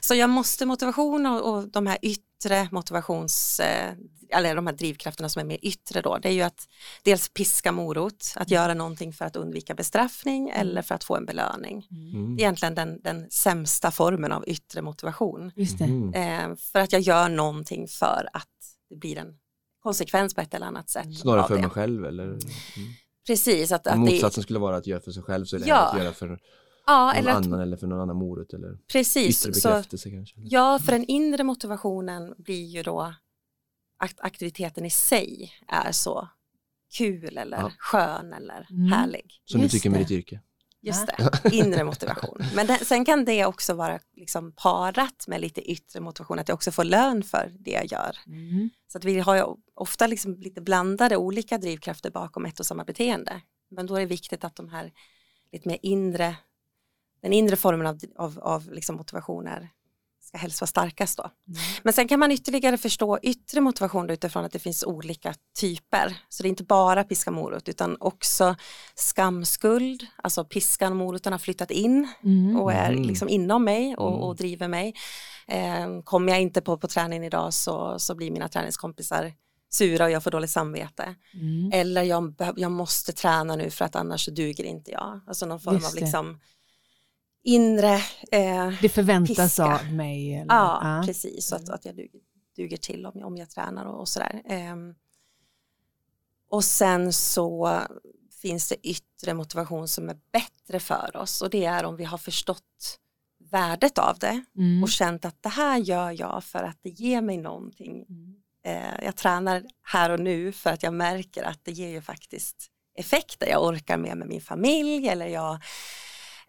Så jag måste motivation och, och de här yttre motivations eh, eller de här drivkrafterna som är mer yttre då, det är ju att dels piska morot, att göra någonting för att undvika bestraffning mm. eller för att få en belöning. Mm. Det är egentligen den, den sämsta formen av yttre motivation. Mm. Eh, för att jag gör någonting för att det blir en konsekvens på ett eller annat sätt. Snarare för det. mig själv eller? Mm. Precis. Att, att Motsatsen det... skulle vara att göra för sig själv så är det ja. att göra för ja, någon eller annan att, eller för någon annan morot eller precis, yttre bekräftelse så, kanske. Ja, för den inre motivationen blir ju då att aktiviteten i sig är så kul eller ja. skön eller mm. härlig. Som du tycker med ditt yrke? Just det, inre motivation. Men det, sen kan det också vara liksom parat med lite yttre motivation, att jag också får lön för det jag gör. Mm. Så att vi har ju ofta liksom lite blandade olika drivkrafter bakom ett och samma beteende. Men då är det viktigt att de här lite mer inre, den inre formen av, av, av liksom motivation är ska helst vara starkast då. Mm. Men sen kan man ytterligare förstå yttre motivation utifrån att det finns olika typer. Så det är inte bara piska morot utan också skamskuld, alltså piskan och moroten har flyttat in mm. och är mm. liksom inom mig och, mm. och driver mig. Eh, kommer jag inte på, på träning idag så, så blir mina träningskompisar sura och jag får dåligt samvete. Mm. Eller jag, jag måste träna nu för att annars duger inte jag. Alltså någon form av liksom inre eh, Det förväntas piska. av mig? Eller? Ja, ja. precis. Så att, att jag duger, duger till om, om jag tränar och, och sådär. Eh, och sen så finns det yttre motivation som är bättre för oss och det är om vi har förstått värdet av det mm. och känt att det här gör jag för att det ger mig någonting mm. Eh, jag tränar här och nu för att jag märker att det ger ju faktiskt effekter. Jag orkar mer med min familj eller jag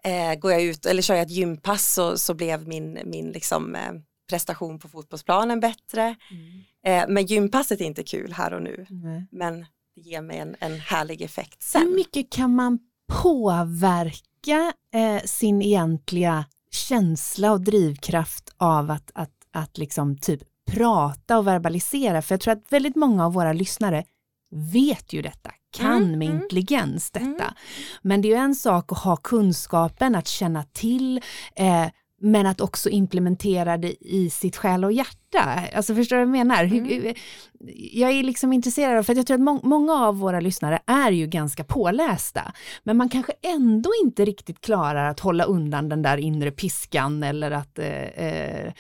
eh, går jag ut eller kör jag ett gympass så, så blev min, min liksom, eh, prestation på fotbollsplanen bättre. Mm. Eh, men gympasset är inte kul här och nu. Mm. Men det ger mig en, en härlig effekt sen. Hur mycket kan man påverka eh, sin egentliga känsla och drivkraft av att, att, att liksom typ prata och verbalisera? För jag tror att väldigt många av våra lyssnare vet ju detta, kan mm, med mm. intelligens detta. Mm. Men det är ju en sak att ha kunskapen, att känna till, eh, men att också implementera det i sitt själ och hjärta. Alltså förstår du vad jag menar? Mm. Jag är liksom intresserad av, för jag tror att må många av våra lyssnare är ju ganska pålästa, men man kanske ändå inte riktigt klarar att hålla undan den där inre piskan eller att eh, eh,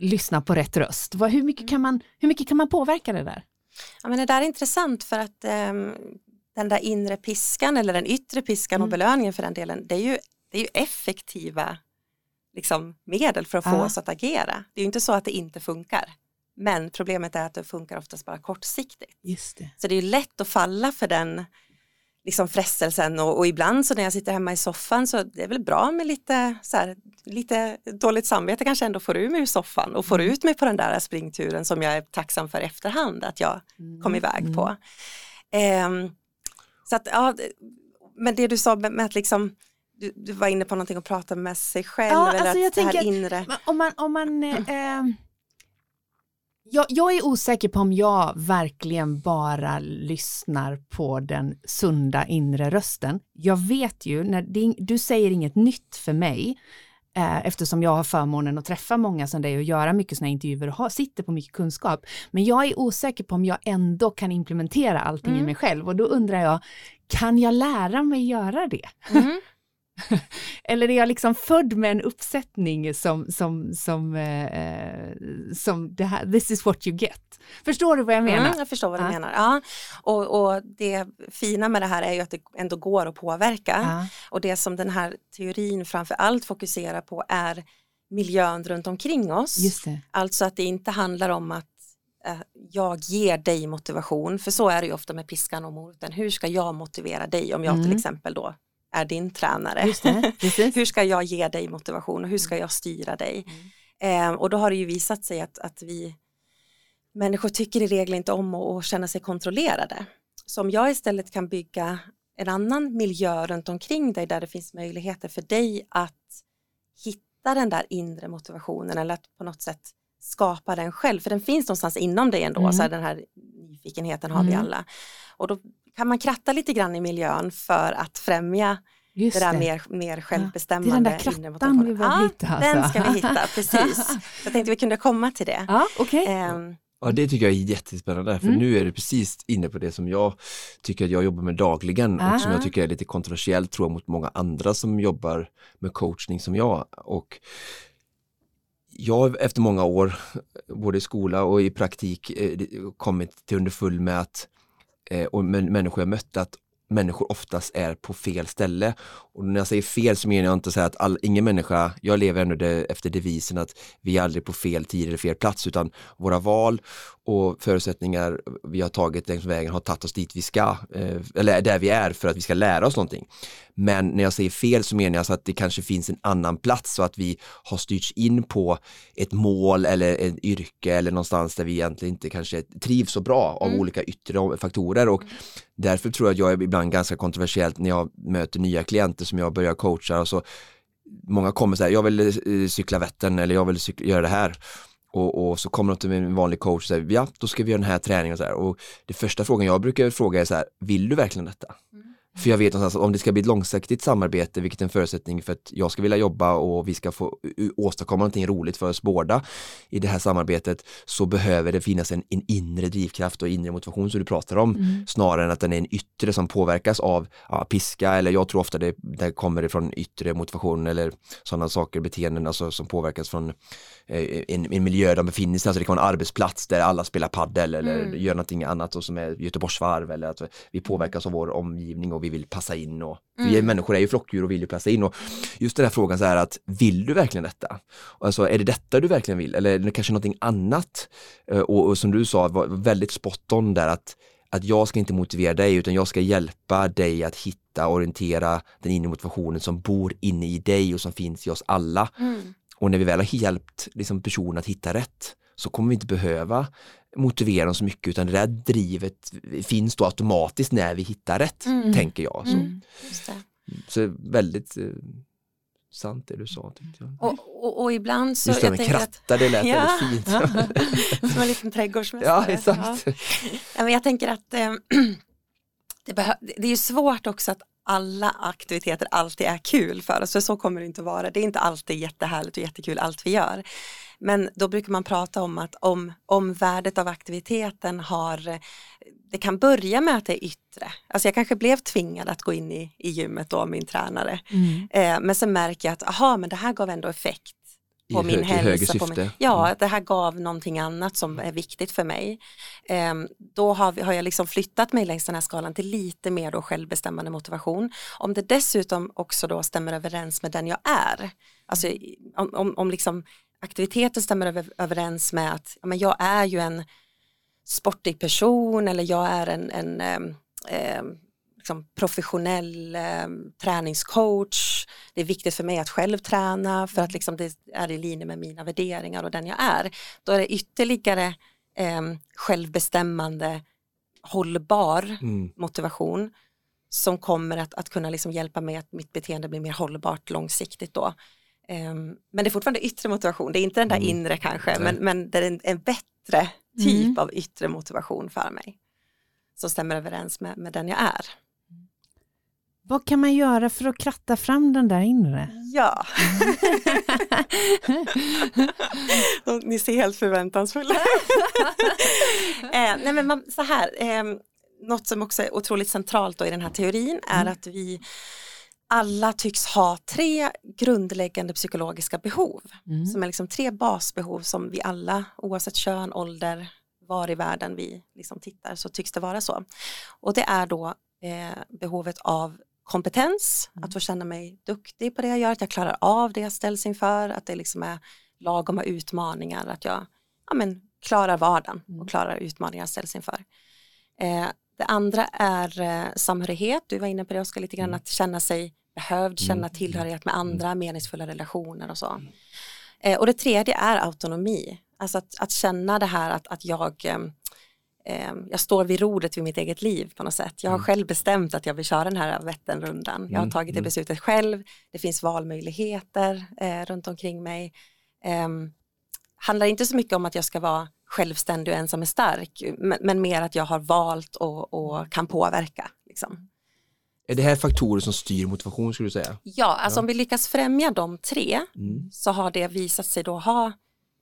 lyssna på rätt röst. hur, mycket kan man, hur mycket kan man påverka det där? Ja, men det där är intressant för att eh, den där inre piskan eller den yttre piskan mm. och belöningen för den delen, det är ju, det är ju effektiva liksom, medel för att få ja. oss att agera. Det är ju inte så att det inte funkar. Men problemet är att det funkar oftast bara kortsiktigt. Just det. Så det är lätt att falla för den liksom frestelsen och, och, ibland så när jag sitter hemma i soffan så det är väl bra med lite, så här, lite dåligt samvete kanske ändå får ur mig ur soffan och får mm. ut mig på den där springturen som jag är tacksam för efterhand att jag mm. kom iväg på. Um, så att, ja, men det du sa med, med att liksom du, du, var inne på någonting att prata med sig själv ja, eller alltså att det här inre. Om man, om man eh, jag, jag, är osäker på om jag verkligen bara lyssnar på den sunda inre rösten. Jag vet ju, när det, du säger inget nytt för mig, eh, eftersom jag har förmånen att träffa många som dig och göra mycket sådana intervjuer och ha, sitter på mycket kunskap. Men jag är osäker på om jag ändå kan implementera allting mm. i mig själv och då undrar jag, kan jag lära mig göra det? Mm. (laughs) Eller är jag liksom född med en uppsättning som, som, som, eh, som det här, this is what you get. Förstår du vad jag menar? Mm, jag förstår vad du ja. menar. Ja. Och, och det fina med det här är ju att det ändå går att påverka. Ja. Och det som den här teorin framför allt fokuserar på är miljön runt omkring oss. Alltså att det inte handlar om att eh, jag ger dig motivation, för så är det ju ofta med piskan och moroten. Hur ska jag motivera dig om jag mm. till exempel då är din tränare. (laughs) hur ska jag ge dig motivation och hur ska jag styra dig? Mm. Eh, och då har det ju visat sig att, att vi människor tycker i regel inte om att känna sig kontrollerade. Så om jag istället kan bygga en annan miljö runt omkring dig där det finns möjligheter för dig att hitta den där inre motivationen eller att på något sätt skapa den själv, för den finns någonstans inom dig ändå, mm. så här, den här nyfikenheten har mm. vi alla. Och då kan man kratta lite grann i miljön för att främja Just det där det. mer, mer självbestämmande. Ja, det är den där krattan vi behöver ja, hitta. Alltså. Den ska vi hitta, (laughs) precis. Jag tänkte vi kunde komma till det. Ja, okay. Um, ehm, Ja det tycker jag är jättespännande för mm. nu är det precis inne på det som jag tycker att jag jobbar med dagligen Aha. och som jag tycker är lite kontroversiellt tror jag mot många andra som jobbar med coachning som jag och jag har efter många år både i skola och i praktik eh, kommit till underfull med att Eh, och människor jag mött att människor oftast är på fel ställe. Och när jag säger fel så menar jag inte så att all, ingen människa, jag lever ändå det, efter devisen att vi är aldrig på fel tid eller fel plats utan våra val och förutsättningar vi har tagit längs vägen har tagit oss dit vi ska, eh, eller där vi är för att vi ska lära oss någonting. Men när jag säger fel så menar jag så att det kanske finns en annan plats så att vi har styrts in på ett mål eller ett yrke eller någonstans där vi egentligen inte kanske trivs så bra av mm. olika yttre faktorer och därför tror jag att jag är ibland ganska kontroversiellt när jag möter nya klienter som jag börjar coacha och så många kommer så här, jag vill eh, cykla Vättern eller jag vill cykla, göra det här och, och, så kommer de till min vanlig coach och säger, ja då ska vi göra den här träningen och så här. Och det första frågan jag brukar fråga är så här, vill du verkligen detta? Mm. För jag vet någonstans att om det ska bli ett långsiktigt samarbete, vilket är en förutsättning för att jag ska vilja jobba och vi ska få åstadkomma någonting roligt för oss båda i det här samarbetet, så behöver det finnas en, en inre drivkraft och inre motivation som du pratar om, mm. snarare än att den är en yttre som påverkas av ja, piska eller jag tror ofta det, det kommer ifrån yttre motivation eller sådana saker, beteenden alltså, som påverkas från en, en miljö de befinner sig, alltså det kan vara en arbetsplats där alla spelar paddel eller mm. gör någonting annat och som är Göteborgsvarv eller att vi påverkas av vår omgivning och och vi vill passa in och mm. vi människor är ju flockdjur och vill ju passa in och just den här frågan så här att vill du verkligen detta? Alltså är det detta du verkligen vill eller är det kanske någonting annat? Eh, och, och som du sa, var väldigt spot on där att att jag ska inte motivera dig utan jag ska hjälpa dig att hitta, orientera den inre motivationen som bor inne i dig och som finns i oss alla. Mm. Och när vi väl har hjälpt liksom, personen att hitta rätt så kommer vi inte behöva motivera dem så mycket utan det där drivet finns då automatiskt när vi hittar rätt, mm. tänker jag. Så, mm. så väldigt eh, sant det du sa. Tyckte jag. Och, och, och ibland så... Just det med kratta, att, det lät (laughs) ja, väldigt fint. (laughs) Som en liten trädgårdsmästare. Ja, exakt. Ja. men jag tänker att eh, (clears throat) det, det är svårt också att alla aktiviteter alltid är kul för oss, för så kommer det inte att vara. Det är inte alltid jättehärligt och jättekul allt vi gör. Men då brukar man prata om att om, om värdet av aktiviteten har det kan börja med att det är yttre. Alltså jag kanske blev tvingad att gå in i, i gymmet då av min tränare. Mm. Eh, men sen märker jag att aha, men det här gav ändå effekt på I min hög, hälsa. På min, ja, mm. det här gav någonting annat som är viktigt för mig. Eh, då har, har jag liksom flyttat mig längs den här skalan till lite mer då självbestämmande motivation. Om det dessutom också då stämmer överens med den jag är. Alltså om, om, om liksom aktiviteten stämmer över, överens med att ja, men jag är ju en sportig person eller jag är en, en eh, liksom professionell eh, träningscoach. Det är viktigt för mig att själv träna för att liksom det är i linje med mina värderingar och den jag är. Då är det ytterligare eh, självbestämmande hållbar mm. motivation som kommer att, att kunna liksom hjälpa mig att mitt beteende blir mer hållbart långsiktigt då. Um, men det är fortfarande yttre motivation, det är inte den där mm. inre kanske, men, men det är en, en bättre typ mm. av yttre motivation för mig. Som stämmer överens med, med den jag är. Vad kan man göra för att kratta fram den där inre? Ja. Ni ser helt förväntansfulla (laughs) eh, nej men man, så här, eh, Något som också är otroligt centralt i den här teorin är mm. att vi alla tycks ha tre grundläggande psykologiska behov. Mm. Som är liksom tre basbehov som vi alla, oavsett kön, ålder, var i världen vi liksom tittar, så tycks det vara så. Och det är då eh, behovet av kompetens, mm. att få känna mig duktig på det jag gör, att jag klarar av det jag ställs inför, att det liksom är lagoma utmaningar, att jag ja, men, klarar vardagen och mm. klarar utmaningar jag ställs inför. Eh, det andra är eh, samhörighet, du var inne på det Oskar, lite grann mm. att känna sig behövd, känna mm. tillhörighet med andra, meningsfulla relationer och så. Eh, och det tredje är autonomi, alltså att, att känna det här att, att jag eh, jag står vid rodret vid mitt eget liv på något sätt. Jag har själv bestämt att jag vill köra den här Vätternrundan. Jag har tagit det beslutet själv. Det finns valmöjligheter eh, runt omkring mig. Eh, handlar inte så mycket om att jag ska vara självständig och ensam är stark, men, men mer att jag har valt och, och kan påverka. Liksom. Är det här faktorer som styr motivation skulle du säga? Ja, alltså ja. om vi lyckas främja de tre mm. så har det visat sig då ha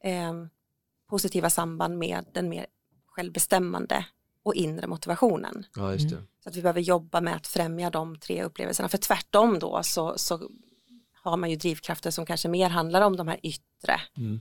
eh, positiva samband med den mer självbestämmande och inre motivationen. Ja, just det. Så att vi behöver jobba med att främja de tre upplevelserna. För tvärtom då så, så har man ju drivkrafter som kanske mer handlar om de här yttre. Mm.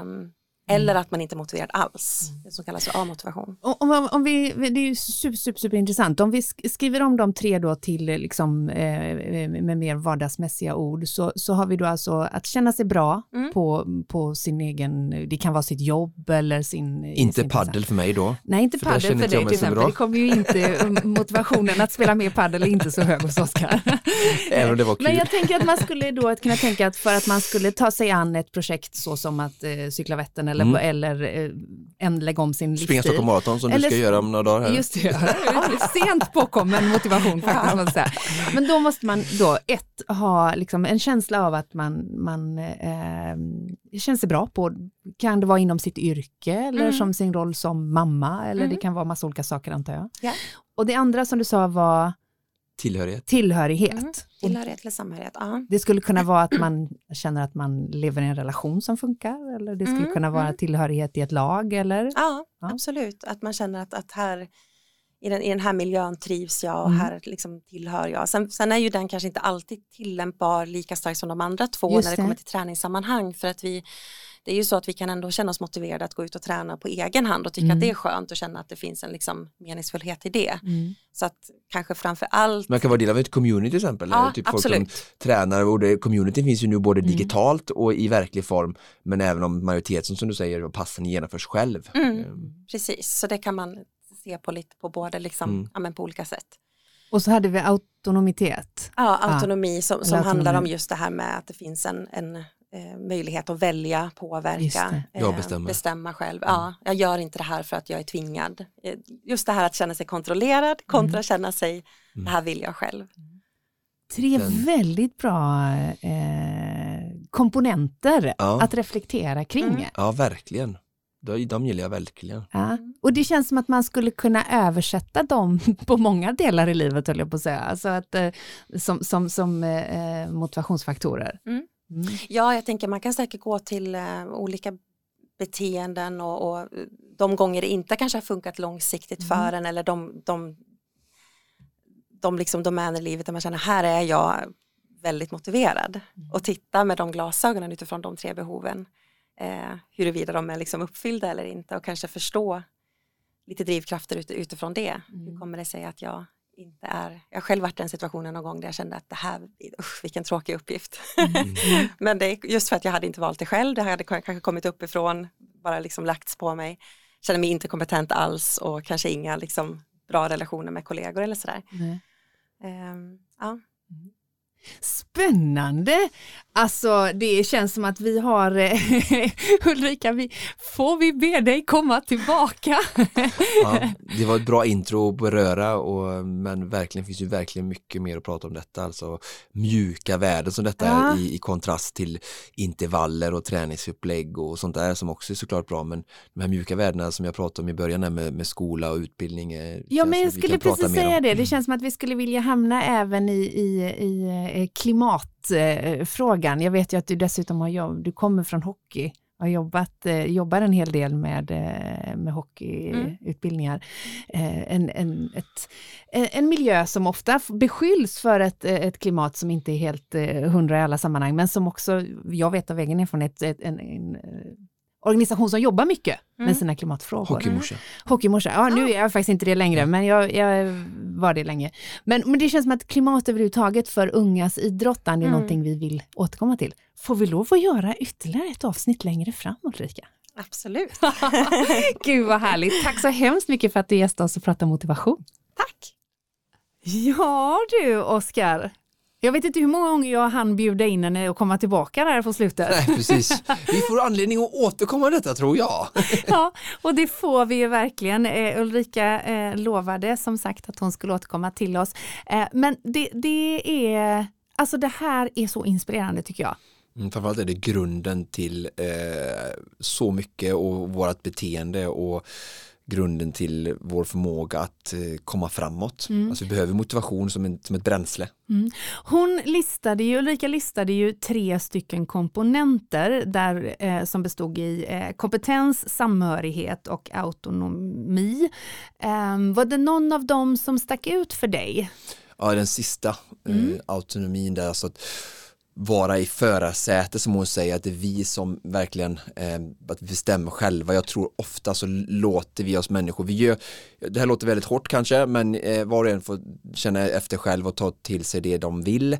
Um, eller mm. att man inte är motiverad alls, mm. det som kallas för A-motivation. Om, om vi, det är ju super, super, super intressant. Om vi skriver om de tre då till liksom, eh, med mer vardagsmässiga ord så, så har vi då alltså att känna sig bra mm. på, på sin egen, det kan vara sitt jobb eller sin... Inte sin paddel för mig då? Nej, inte för paddel för dig till exempel. Det kommer ju inte, (laughs) motivationen att spela mer paddel är inte så hög hos Oskar. (laughs) Även om det var kul. Men jag tänker att man skulle då kunna tänka att för att man skulle ta sig an ett projekt så som att eh, cykla Vättern eller, mm. eller eh, en, lägga om sin livsstil. Springa Stockholm Marathon som eller, du ska göra om några dagar. Här. Just det, sent påkommen motivation faktiskt. Man säga. Men då måste man då ett ha liksom en känsla av att man, man eh, känner sig bra på, kan det vara inom sitt yrke eller mm. som sin roll som mamma eller mm. det kan vara massa olika saker antar jag. Yeah. Och det andra som du sa var Tillhörighet. Tillhörighet. Mm. Tillhörighet eller samhörighet. Ja. Det skulle kunna vara att man känner att man lever i en relation som funkar eller det skulle mm. kunna vara mm. tillhörighet i ett lag eller? Ja, ja, absolut. Att man känner att, att här i den, i den här miljön trivs jag och mm. här liksom tillhör jag. Sen, sen, är ju den kanske inte alltid tillämpbar lika starkt som de andra två Just när det, det kommer till träningssammanhang för att vi det är ju så att vi kan ändå känna oss motiverade att gå ut och träna på egen hand och tycka mm. att det är skönt och känna att det finns en liksom meningsfullhet i det. Mm. Så att kanske framför allt Man kan vara del av ett community till exempel, ja, typ absolut. folk som tränar och det, community finns ju nu både mm. digitalt och i verklig form men även om majoriteten som du säger passen genomförs själv. Mm. Ehm. Precis, så det kan man se på lite på både liksom, mm. ja, men på olika sätt. Och så hade vi autonomitet. Ja, autonomi som, som autonomi. handlar om just det här med att det finns en, en eh, möjlighet att välja, påverka, eh, bestämma själv. Mm. Ja, jag gör inte det här för att jag är tvingad. Eh, just det här att känna sig kontrollerad kontra mm. känna sig, det här vill jag själv. Tre Den. väldigt bra eh, komponenter ja. att reflektera kring. Mm. Ja, verkligen. De gillar jag verkligen. Ja. Och det känns som att man skulle kunna översätta dem (laughs) på många delar i livet, höll jag på att säga. Alltså att, eh, som som, som eh, motivationsfaktorer. Mm. Mm. Ja, jag tänker man kan säkert gå till eh, olika beteenden och, och, de gånger det inte kanske har funkat långsiktigt mm. för en eller de, de, de liksom domäner i livet där man känner här är jag väldigt motiverad mm. och titta med de glasögonen utifrån de tre behoven eh, huruvida de är liksom uppfyllda eller inte och kanske förstå lite drivkrafter ut, utifrån det. Mm. Hur kommer det sig att jag inte är, jag har själv varit i den situationen någon gång där jag kände att det här, usch vilken tråkig uppgift. Mm. (laughs) Men det är just för att jag hade inte valt det själv, det hade kanske kommit uppifrån, bara liksom lagts på mig. Känner mig inte kompetent alls och kanske inga liksom bra relationer med kollegor eller sådär. Mm. Um, ja. Mm. Spännande! Alltså det känns som att vi har, eh, (laughs) Ulrika, vi, får vi be dig komma tillbaka? (laughs) ja, (laughs) det var ett bra intro att beröra och, men verkligen finns ju verkligen mycket mer att prata om detta, alltså mjuka värden som detta ja. är i, i, kontrast till intervaller och träningsupplägg och sånt där som också är såklart bra men de här mjuka värdena som jag pratade om i början med, med skola och utbildning. Ja men jag skulle precis säga det, det känns som att vi skulle vilja hamna även i, i, i Eh, Eh, klimatfrågan. Jag vet ju att du dessutom har jobb, du kommer från hockey har jobbat, eh, jobbar en hel del med, eh, med hockeyutbildningar. Mm. En, en, ett, en miljö som ofta beskylls för ett, ett klimat som inte är helt hundra i alla sammanhang, men som också, jag vet av egen erfarenhet, en, en organisation som jobbar mycket mm. med sina klimatfrågor. Hockeymorsa. Hockeymorsa, ja nu är jag faktiskt inte det längre, men jag, jag var det länge. Men, men det känns som att klimat överhuvudtaget för ungas idrottande är mm. någonting vi vill återkomma till. Får vi lov att göra ytterligare ett avsnitt längre fram Ulrika? Absolut. (laughs) Gud vad härligt. Tack så hemskt mycket för att du gästade oss och pratade motivation. Tack. Ja du Oskar, jag vet inte hur många gånger jag hann bjuda in henne och komma tillbaka där på slutet. Nej, precis. Vi får anledning att återkomma detta tror jag. (laughs) ja, och det får vi ju verkligen. Eh, Ulrika eh, lovade som sagt att hon skulle återkomma till oss. Eh, men det, det är, alltså det här är så inspirerande tycker jag. Mm, framförallt är det grunden till så mycket och vårt beteende och grunden till vår förmåga att eh, komma framåt. Mm. Alltså vi behöver motivation som, en, som ett bränsle. Mm. Hon listade ju, Ulrika listade ju tre stycken komponenter där, eh, som bestod i eh, kompetens, samhörighet och autonomi. Eh, var det någon av dem som stack ut för dig? Ja, den sista, mm. Eh, autonomin där. Så att, vara i förarsäte som hon säger, att det är vi som verkligen eh, att vi bestämmer själva. Jag tror ofta så låter vi oss människor, vi gör, det här låter väldigt hårt kanske, men eh, var och en får känna efter själv och ta till sig det de vill.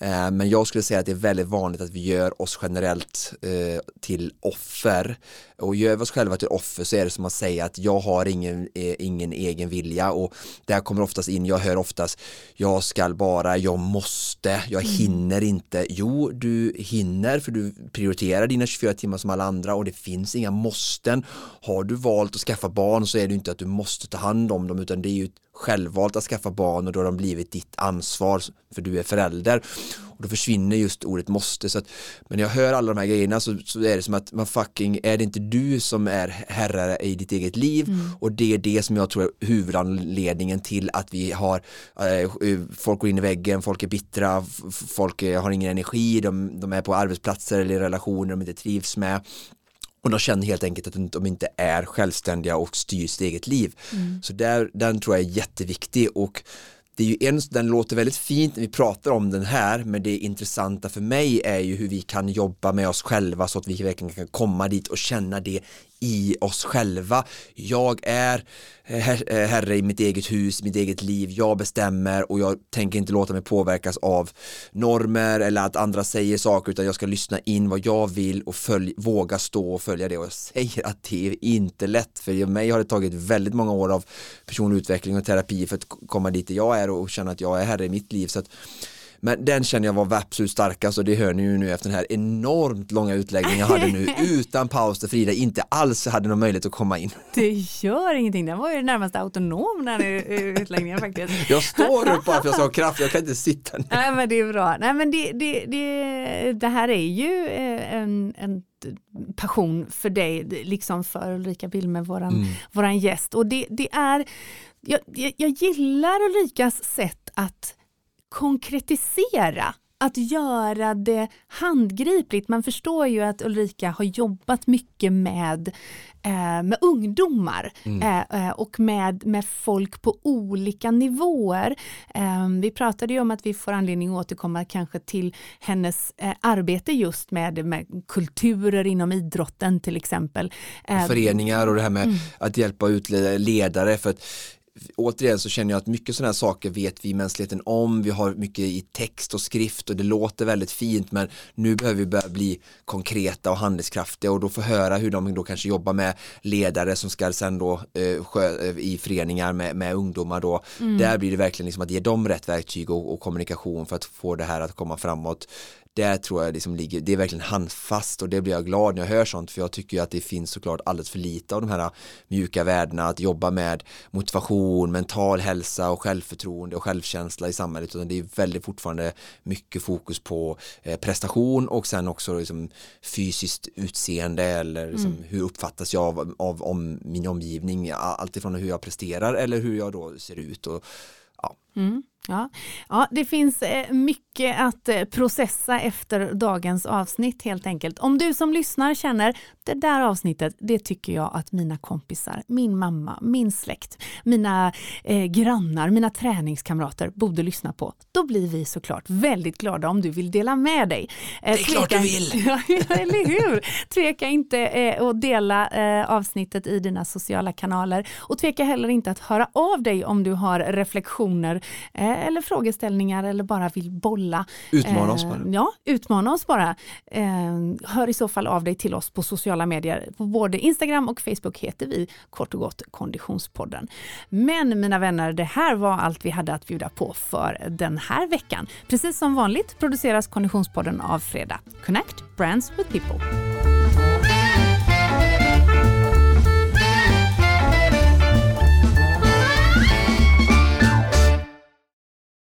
Eh, men jag skulle säga att det är väldigt vanligt att vi gör oss generellt eh, till offer. Och gör vi oss själva till offer så är det som att säga att jag har ingen, eh, ingen egen vilja och där kommer oftast in, jag hör oftast jag ska bara, jag måste, jag mm. hinner inte. Jo, du hinner för du prioriterar dina 24 timmar som alla andra och det finns inga måsten. Har du valt att skaffa barn så är det inte att du måste ta hand om dem utan det är ju självvalt att skaffa barn och då har de blivit ditt ansvar för du är förälder. Och då försvinner just ordet måste. Så att, men när jag hör alla de här grejerna så, så är det som att man fucking, är det inte du som är herre i ditt eget liv? Mm. Och det är det som jag tror är huvudanledningen till att vi har, äh, folk går in i väggen, folk är bittra, folk har ingen energi, de, de är på arbetsplatser eller relationer de inte trivs med. Och de känner helt enkelt att de inte är självständiga och styr sitt eget liv. Mm. Så där, den tror jag är jätteviktig och det är ju en, den låter väldigt fint när vi pratar om den här men det intressanta för mig är ju hur vi kan jobba med oss själva så att vi verkligen kan komma dit och känna det i oss själva. Jag är eh, eh, herre i mitt eget hus, mitt eget liv, jag bestämmer och jag tänker inte låta mig påverkas av normer eller att andra säger saker utan jag ska lyssna in vad jag vill och följ, våga stå och följa det. Och jag säger att det är inte lätt för mig har det tagit väldigt många år av personlig utveckling och terapi för att komma dit jag är och känna att jag är herre i mitt liv. Så att men den känner jag var absolut starkast och det hör ni ju nu efter den här enormt långa utläggningen jag hade nu (laughs) utan paus där Frida inte alls hade någon möjlighet att komma in. Det gör ingenting, den var ju närmast autonom den utläggningen faktiskt. (laughs) Jag står upp bara för jag ska ha kraft, jag kan inte sitta ner. Nej men det är bra, nej men det, det, det, det här är ju eh, en, en passion för dig, liksom för Ulrika Wilmer, våran, mm. våran gäst. Och det, det är, jag, jag gillar Ulrikas sätt att konkretisera att göra det handgripligt. Man förstår ju att Ulrika har jobbat mycket med, eh, med ungdomar mm. eh, eh och med, med folk på olika nivåer. Eh, vi pratade ju om att vi får anledning att återkomma kanske till hennes eh, arbete just med, med kulturer inom idrotten till exempel. Eh, Föreningar och det här med mm. att hjälpa ut ledare för att återigen så känner jag att mycket sådana här saker vet vi mänskligheten om, vi har mycket i text och skrift och det låter väldigt fint men nu behöver vi börja bli konkreta och handlingskraftiga och då få höra hur de då kanske jobbar med ledare som ska sen då eh, sjö, eh, i föreningar med, med ungdomar då. Mm. Där blir det verkligen liksom att ge dem rätt verktyg och, och kommunikation för att få det här att komma framåt där tror jag liksom ligger, det är verkligen handfast och det blir jag glad när jag hör sånt för jag tycker att det finns såklart alldeles för lite av de här mjuka värdena att jobba med motivation, mental hälsa och självförtroende och självkänsla i samhället utan det är väldigt fortfarande mycket fokus på eh, prestation och sen också liksom fysiskt utseende eller liksom mm. hur uppfattas jag av, av om min omgivning alltifrån hur jag presterar eller hur jag då ser ut och ja. Mm. Ja. ja, det finns eh, mycket att eh, processa efter dagens avsnitt helt enkelt. Om du som lyssnar känner det där avsnittet, det tycker jag att mina kompisar, min mamma, min släkt, mina eh, grannar, mina träningskamrater borde lyssna på. Då blir vi såklart väldigt glada om du vill dela med dig. Eh, det är klart du vill! (laughs) ja, eller hur? Tveka inte eh, att dela eh, avsnittet i dina sociala kanaler och tveka heller inte att höra av dig om du har reflektioner eller frågeställningar eller bara vill bolla. Utmana oss bara. Ja, utmana oss bara. hör i så fall av dig till oss på sociala medier. På både Instagram och Facebook heter vi kort och gott Konditionspodden. Men mina vänner, det här var allt vi hade att bjuda på för den här veckan. Precis som vanligt produceras Konditionspodden av Fredag. Connect Brands with People.